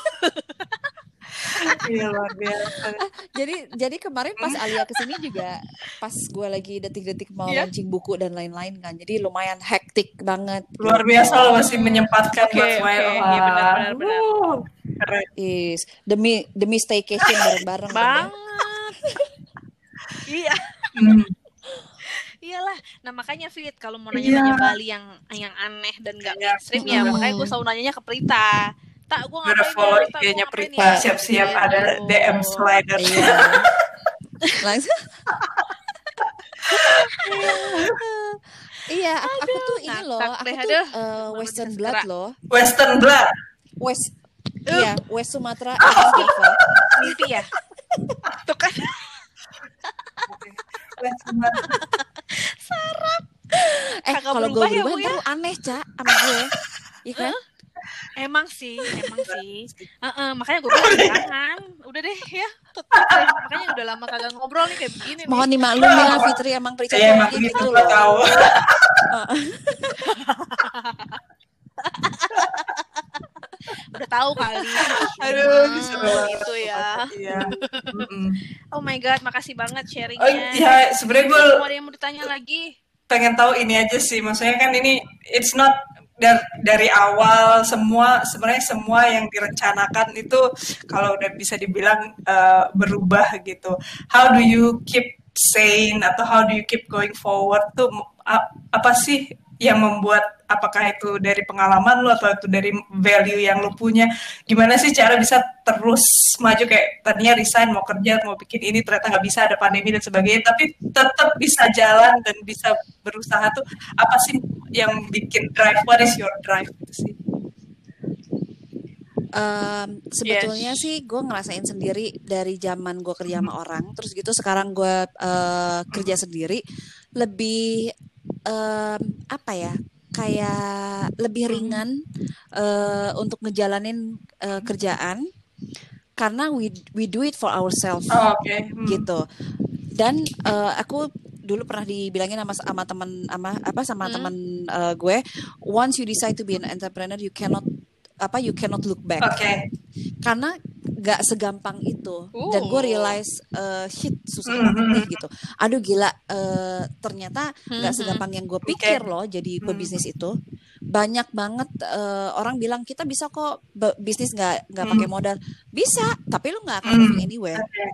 Speaker 2: Iya, luar biasa.
Speaker 3: Jadi jadi kemarin pas Alia ke sini juga pas gue lagi detik-detik mau
Speaker 1: Iya.
Speaker 3: launching buku dan lain-lain kan. Jadi lumayan hektik banget.
Speaker 2: Luar
Speaker 3: gitu.
Speaker 2: biasa lo masih menyempatkan
Speaker 1: Oke,
Speaker 2: buat
Speaker 1: oke.
Speaker 2: main.
Speaker 1: Iya, benar, benar, benar.
Speaker 2: Wuh, Keren.
Speaker 3: Is demi demi staycation bareng-bareng.
Speaker 1: banget iya
Speaker 2: Hmm.
Speaker 1: iyalah nah makanya Fit kalau mau nanya-nanya Bali yang yang aneh dan gak
Speaker 2: Iya.
Speaker 1: mainstream ya
Speaker 3: Mm.
Speaker 1: makanya gue selalu nanyanya ke Prita tak gue ngapain
Speaker 2: follow
Speaker 1: ya,
Speaker 2: IG-nya
Speaker 1: ngapain
Speaker 2: Prita.
Speaker 1: ya?"
Speaker 2: Siap-siap
Speaker 1: Gitu.
Speaker 2: ada DM slider.
Speaker 3: Iya. [LAUGHS] Langsung. [LAUGHS] iya, aku, aku tuh ini loh, aku tuh eh, Western Blood loh.
Speaker 2: Western Blood.
Speaker 3: West
Speaker 1: Uh.
Speaker 3: Iya, West Sumatera [LAUGHS]
Speaker 1: mimpi ya tuh kan
Speaker 2: Western Blood.
Speaker 3: Eh,
Speaker 1: Kagak
Speaker 3: kalau gue
Speaker 1: berubah ya,
Speaker 3: ntar lu aneh, Ca, sama gue. Iya kan?
Speaker 1: Emang sih emang sih Heeh, makanya gue bilang jangan udah deh ya tutup deh makanya udah lama kagak ngobrol nih kayak begini nih.
Speaker 3: Mohon dimaklumi lah Fitri emang Prica
Speaker 2: Iya,
Speaker 3: tuh
Speaker 2: emang gitu
Speaker 3: gitu
Speaker 2: gue
Speaker 3: loh.
Speaker 2: tahu. [LAUGHS]
Speaker 1: udah tahu kali
Speaker 2: Aduh,
Speaker 1: Hmm,
Speaker 2: disuruh banget.
Speaker 1: gitu ya
Speaker 2: Iya.
Speaker 1: Oh my god makasih banget
Speaker 2: Oh
Speaker 1: sharingnya
Speaker 2: iya, sebenarnya gue
Speaker 1: mau ada yang mau ditanya lagi
Speaker 2: pengen tahu ini aja sih. Maksudnya kan ini it's not dari, dari awal semua sebenarnya semua yang direncanakan itu kalau udah bisa dibilang uh, berubah gitu. How do you keep sane atau how do you keep going forward tuh apa sih yang membuat apakah itu dari pengalaman lu atau itu dari value yang lu punya. Gimana sih cara bisa terus maju? Kayak tadinya resign mau kerja mau bikin ini ternyata nggak bisa ada pandemi dan sebagainya. Tapi tetap bisa jalan dan bisa berusaha tuh. Apa sih yang bikin drive? What is your drive itu sih?
Speaker 3: Em, sebetulnya sih gue ngerasain sendiri dari zaman gue kerja sama orang, terus gitu sekarang gue eh, kerja sendiri lebih em, apa ya? Kayak lebih ringan eh, untuk ngejalanin eh, kerjaan karena we we do it for ourselves
Speaker 2: oh, oke Hmm.
Speaker 3: gitu. Dan eh, aku dulu pernah dibilangin sama sama teman sama apa sama
Speaker 1: Hmm.
Speaker 3: teman eh, gue, once you decide to be an entrepreneur, you cannot apa you cannot look back
Speaker 2: oke
Speaker 3: karena nggak segampang itu dan gue
Speaker 1: Uh.
Speaker 3: realize eh, shit susah
Speaker 2: Mhm.
Speaker 3: banget nih gitu aduh gila eh, ternyata nggak
Speaker 1: Mhm.
Speaker 3: segampang yang gue pikir loh jadi pebisnis itu banyak banget uh, orang bilang kita bisa kok bisnis nggak nggak pakai modal bisa tapi lu nggak akan moving anywhere okay.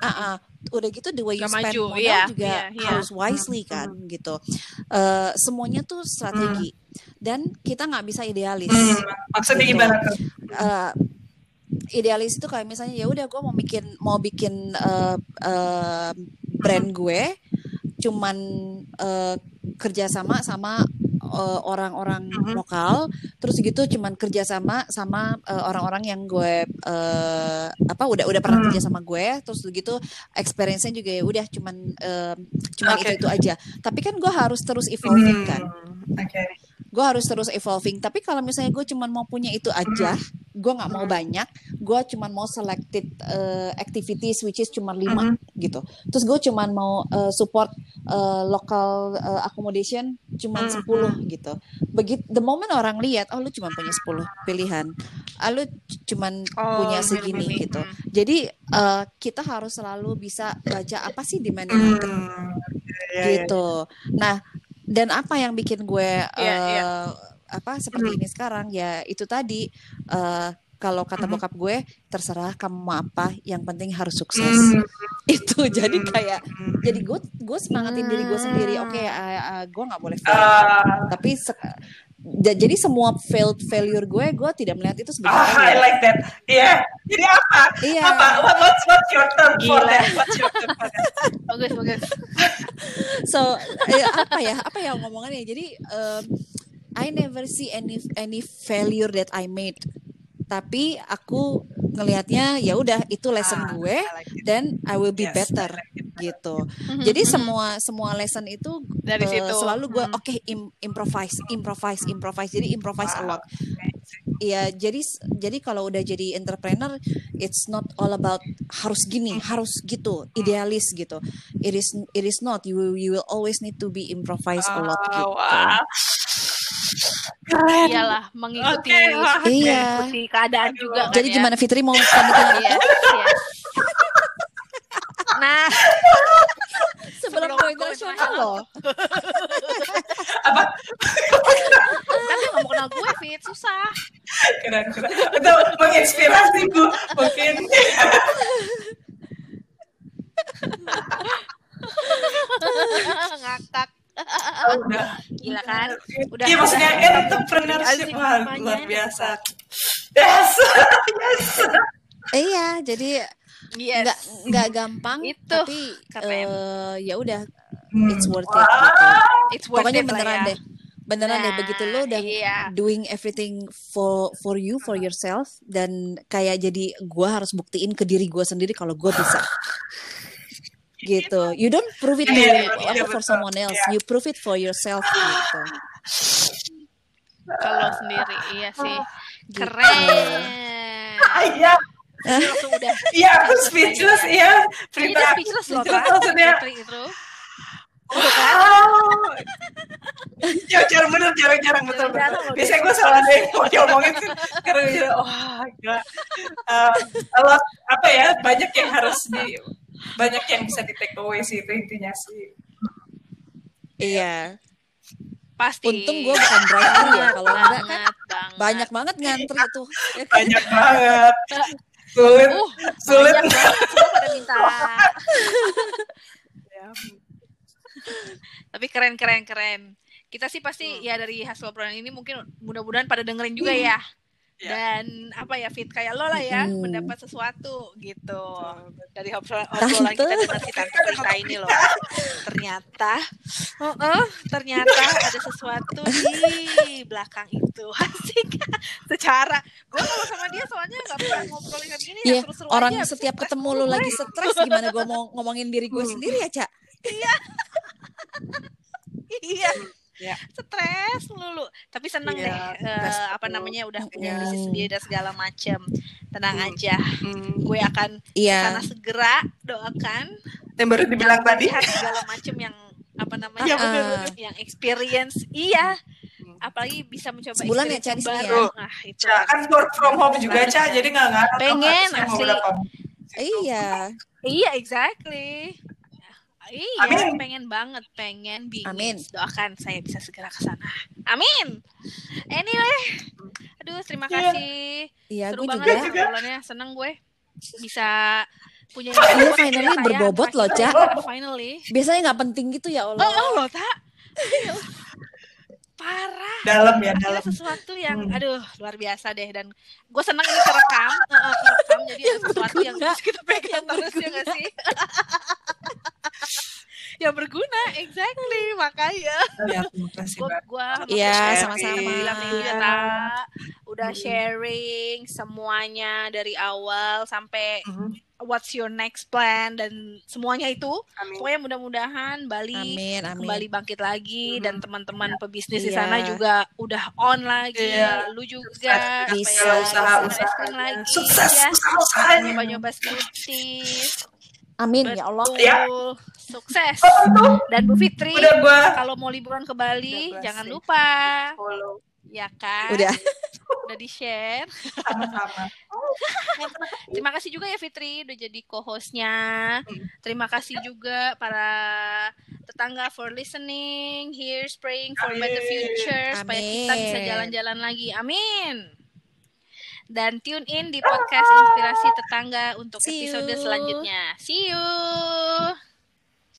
Speaker 3: uh -uh. udah gitu the way you
Speaker 1: gak
Speaker 3: spend
Speaker 1: maju.
Speaker 3: modal
Speaker 1: yeah,
Speaker 3: juga
Speaker 1: yeah, yeah.
Speaker 3: harus wisely kan gitu uh, semuanya tuh strategi dan kita nggak bisa idealis
Speaker 2: hmm. maksudnya
Speaker 3: gitu.
Speaker 2: gimana tuh
Speaker 3: uh, idealis itu kayak misalnya ya udah gue mau bikin mau bikin uh, uh, brand gue cuman uh, kerjasama sama orang-orang uh, uh-huh. lokal terus gitu cuman kerjasama sama uh, orang-orang yang gue uh, apa udah udah pernah uh-huh. kerja sama gue terus gitu experience-nya juga ya udah cuman uh, cuman okay. itu itu aja tapi kan gue harus terus evolving kan
Speaker 2: okay.
Speaker 3: gue harus terus evolving tapi kalau misalnya gue cuman mau punya itu aja gue nggak mau banyak gue cuman mau selected uh, activities which is cuma lima uh-huh. gitu. Terus gue cuman mau uh, support uh, local uh, accommodation cuman uh-huh. 10 gitu. Begitu the moment orang lihat oh lu cuma punya 10 pilihan. Ah, lu cuman oh, punya segini gitu. Jadi uh, kita harus selalu bisa baca apa sih demand market. Uh, gitu. Nah dan apa yang bikin gue yeah, uh, yeah apa seperti ini sekarang ya itu tadi uh, kalau kata bokap gue terserah kamu mau apa yang penting harus sukses. [LAUGHS] Itu jadi kayak jadi gue gue semangatin diri gue sendiri oke okay, uh, uh, gue nggak boleh fail. Uh, tapi jadi semua failed failure gue gue tidak melihat itu sebagai
Speaker 2: oh, I like that. Iya yeah. jadi apa? Yeah. apa? What, what's what's your term for that? What's your term for that? [LAUGHS]
Speaker 1: Bagus bagus.
Speaker 3: So eh, apa ya apa ya? Ngomongannya jadi um, I never see any any failure that I made. Tapi aku ngelihatnya ya udah itu lesson ah, gue dan I will be yes, better gitu. Mm-hmm. [LAUGHS] Jadi semua semua lesson itu
Speaker 1: dari uh, situ
Speaker 3: selalu gue mm-hmm. oke okay, im, improvise, improvise, improvise. Jadi improvise wow. a lot. Iya, jadi jadi kalau udah jadi entrepreneur, it's not all about harus gini, harus gitu, idealis gitu. It is it is not. You you will always need to be improvise a lot gitu. Wow.
Speaker 1: Keren. Iyalah mengikuti okay.
Speaker 3: iya.
Speaker 1: mengikuti keadaan juga
Speaker 3: kan Jadi
Speaker 1: ya.
Speaker 3: gimana Fitri mau pamitan
Speaker 1: yes, yes. Nah,
Speaker 3: sebelum go internasional loh.
Speaker 2: Apa?
Speaker 1: Tapi nggak mau kenal gue, Fit, susah.
Speaker 2: Keren, keren. Untuk menginspirasi bu, mungkin.
Speaker 1: Ngakak.
Speaker 2: Oh, udah.
Speaker 1: Gila kan? Udah.
Speaker 2: Iya maksudnya entrepreneurship wah, luar biasa. Yes. [LAUGHS] yes.
Speaker 3: Iya, jadi
Speaker 1: yes.
Speaker 3: nggak nggak gampang
Speaker 1: itu
Speaker 3: tapi uh, ya udah
Speaker 2: Hmm.
Speaker 3: it's worth it gitu.
Speaker 1: It's worth
Speaker 3: Pokoknya
Speaker 1: it
Speaker 3: beneran
Speaker 1: ya.
Speaker 3: deh. Beneran
Speaker 1: Nah,
Speaker 3: deh begitu lo udah
Speaker 1: iya.
Speaker 3: doing everything for for you for yourself dan kayak jadi gua harus buktiin ke diri gua sendiri kalau gua bisa. gitu. You don't prove it to
Speaker 2: Iya, iya,
Speaker 3: for
Speaker 2: betul.
Speaker 3: someone else.
Speaker 2: Iya.
Speaker 3: You prove it for yourself gitu. [GASPS] [LAUGHS]
Speaker 1: Kalau sendiri, iya sih.
Speaker 3: Gitu.
Speaker 1: Keren. [LAUGHS]
Speaker 2: Iya,
Speaker 1: Langsung udah.
Speaker 2: iya aku speechless iya. Prita,
Speaker 1: speechless loh,
Speaker 2: maksudnya.
Speaker 1: Itu.
Speaker 2: Wow. Ya, jarang bener, jarang-jarang betul betul. Biasanya gue salah ada yang mau diomongin sih. Karena gue wah enggak. Uh, a lot, apa ya, banyak yang harus di, banyak yang bisa di take away sih itu intinya sih.
Speaker 3: Iya.
Speaker 1: Pasti.
Speaker 3: Untung gue bukan driver ya kalau enggak kan
Speaker 1: banget,
Speaker 3: banyak banget ngantri tuh. Ya kan?
Speaker 2: Banyak [LAUGHS] banget. Sulit,
Speaker 1: Uh,
Speaker 2: sulit.
Speaker 1: banyak banget. Semua pada minta. [LAUGHS]
Speaker 2: Ya,
Speaker 1: Tapi keren, keren, keren. Kita sih pasti ya dari hasil obrolan ini mungkin mudah-mudahan pada dengerin juga ya.
Speaker 2: Ya.
Speaker 1: Dan apa ya fit kayak lo lah ya
Speaker 3: Hmm.
Speaker 1: mendapat sesuatu gitu dari obrolan, obrolan kita dengan si tante Prita ini loh. Ternyata, uh-uh, ternyata ada sesuatu di belakang itu. [LAUGHS] Asik. Secara gue kalau sama dia soalnya nggak pernah ngobrolin kayak gini ya
Speaker 3: Iya,
Speaker 1: seru-seru
Speaker 3: orang
Speaker 1: aja.
Speaker 3: Setiap ketemu
Speaker 1: mulu
Speaker 3: lagi stres gimana gue mau ngomongin diri gue
Speaker 2: Hmm.
Speaker 3: sendiri ya, Cak?
Speaker 1: Iya. [LAUGHS]
Speaker 2: Ya.
Speaker 1: Stres mulu. Tapi seneng
Speaker 2: Iya,
Speaker 1: deh eh,
Speaker 2: stres
Speaker 1: apa namanya udah punya
Speaker 3: Iya.
Speaker 1: bisnis sendiri dan segala macem. Tenang
Speaker 2: Hmm.
Speaker 1: aja.
Speaker 2: Hmm.
Speaker 1: Gue akan
Speaker 3: Iya.
Speaker 1: sana segera doakan
Speaker 2: Yang baru dibilang tadi.
Speaker 1: segala macem yang apa namanya
Speaker 2: Iya,
Speaker 3: betul,
Speaker 1: yang- experience iya
Speaker 2: Hmm.
Speaker 1: apalagi bisa mencoba
Speaker 3: Sebulan ya,
Speaker 1: experience
Speaker 3: Ca, di sini
Speaker 1: yang
Speaker 3: ya?
Speaker 1: baru. Nah, itu
Speaker 2: Ca, kan work from home juga, Ca. Jadi nggak ngaruh.
Speaker 1: Pengen, asli.
Speaker 3: Iya.
Speaker 1: Iya, exactly. Iya,
Speaker 2: Amin.
Speaker 1: pengen banget, pengen bingit.
Speaker 3: Amin.
Speaker 1: Doakan saya bisa segera ke sana. Amin. Anyway, aduh terima
Speaker 2: Iya.
Speaker 1: kasih.
Speaker 3: Iya,
Speaker 1: Seru
Speaker 3: gue
Speaker 1: banget
Speaker 3: juga.
Speaker 1: ya obrolannya. Seneng gue bisa punya
Speaker 3: Iya, finally berbobot loh, Ca.
Speaker 1: Finally.
Speaker 3: Biasanya nggak penting gitu ya
Speaker 1: Oh,
Speaker 3: Allah.
Speaker 1: oh tak. Parah.
Speaker 2: Dalam ya,
Speaker 1: Akhirnya
Speaker 2: dalam.
Speaker 1: sesuatu yang
Speaker 2: Hmm.
Speaker 1: aduh luar biasa deh dan gue senang ini kerekam, eh, eh, kerekam jadi ada sesuatu yang
Speaker 3: berguna.
Speaker 1: terus kita pegang
Speaker 3: Yang
Speaker 1: terus ya nggak sih? [LAUGHS] yang berguna, exactly makanya
Speaker 2: Ya, terima kasih, Mbak.
Speaker 3: Iya,
Speaker 2: Sharing.
Speaker 3: sama-sama.
Speaker 1: ya, Tak. udah
Speaker 2: Hmm.
Speaker 1: sharing semuanya dari awal sampai
Speaker 2: Mhm.
Speaker 1: what's your next plan dan semuanya itu
Speaker 2: Amin.
Speaker 1: pokoknya mudah-mudahan Bali
Speaker 3: Amin, amin.
Speaker 1: kembali bangkit lagi
Speaker 2: Mhm.
Speaker 1: dan teman-teman pebisnis di
Speaker 3: Iya.
Speaker 1: sana juga udah on lagi
Speaker 2: Iya.
Speaker 1: lu juga
Speaker 2: Sukses,
Speaker 3: Bisa.
Speaker 1: supaya
Speaker 2: usaha- usaha-
Speaker 1: lagi
Speaker 2: Sukses
Speaker 1: ya
Speaker 2: usaha-usahanya.
Speaker 1: nyoba-nyoba smoothies
Speaker 3: Amin ya Allah.
Speaker 1: Betul.
Speaker 2: Ya.
Speaker 1: sukses
Speaker 2: Oh,
Speaker 1: dan Bu Fitri
Speaker 2: Udah gua
Speaker 1: kalau mau liburan ke Bali
Speaker 2: Udah gua
Speaker 1: jangan
Speaker 2: sih.
Speaker 1: lupa
Speaker 2: follow
Speaker 1: ya kan
Speaker 3: Udah.
Speaker 1: udah di share
Speaker 2: sama-sama. [LAUGHS]
Speaker 1: Terima kasih juga ya Fitri udah jadi co-hostnya.
Speaker 2: Hmm.
Speaker 1: Terima kasih juga para tetangga for listening. Here's praying for better
Speaker 2: Amin.
Speaker 1: future supaya kita bisa jalan-jalan lagi. Amin. Dan tune in di podcast Inspirasi Tetangga untuk
Speaker 3: See
Speaker 1: episode
Speaker 3: you.
Speaker 1: selanjutnya. See you.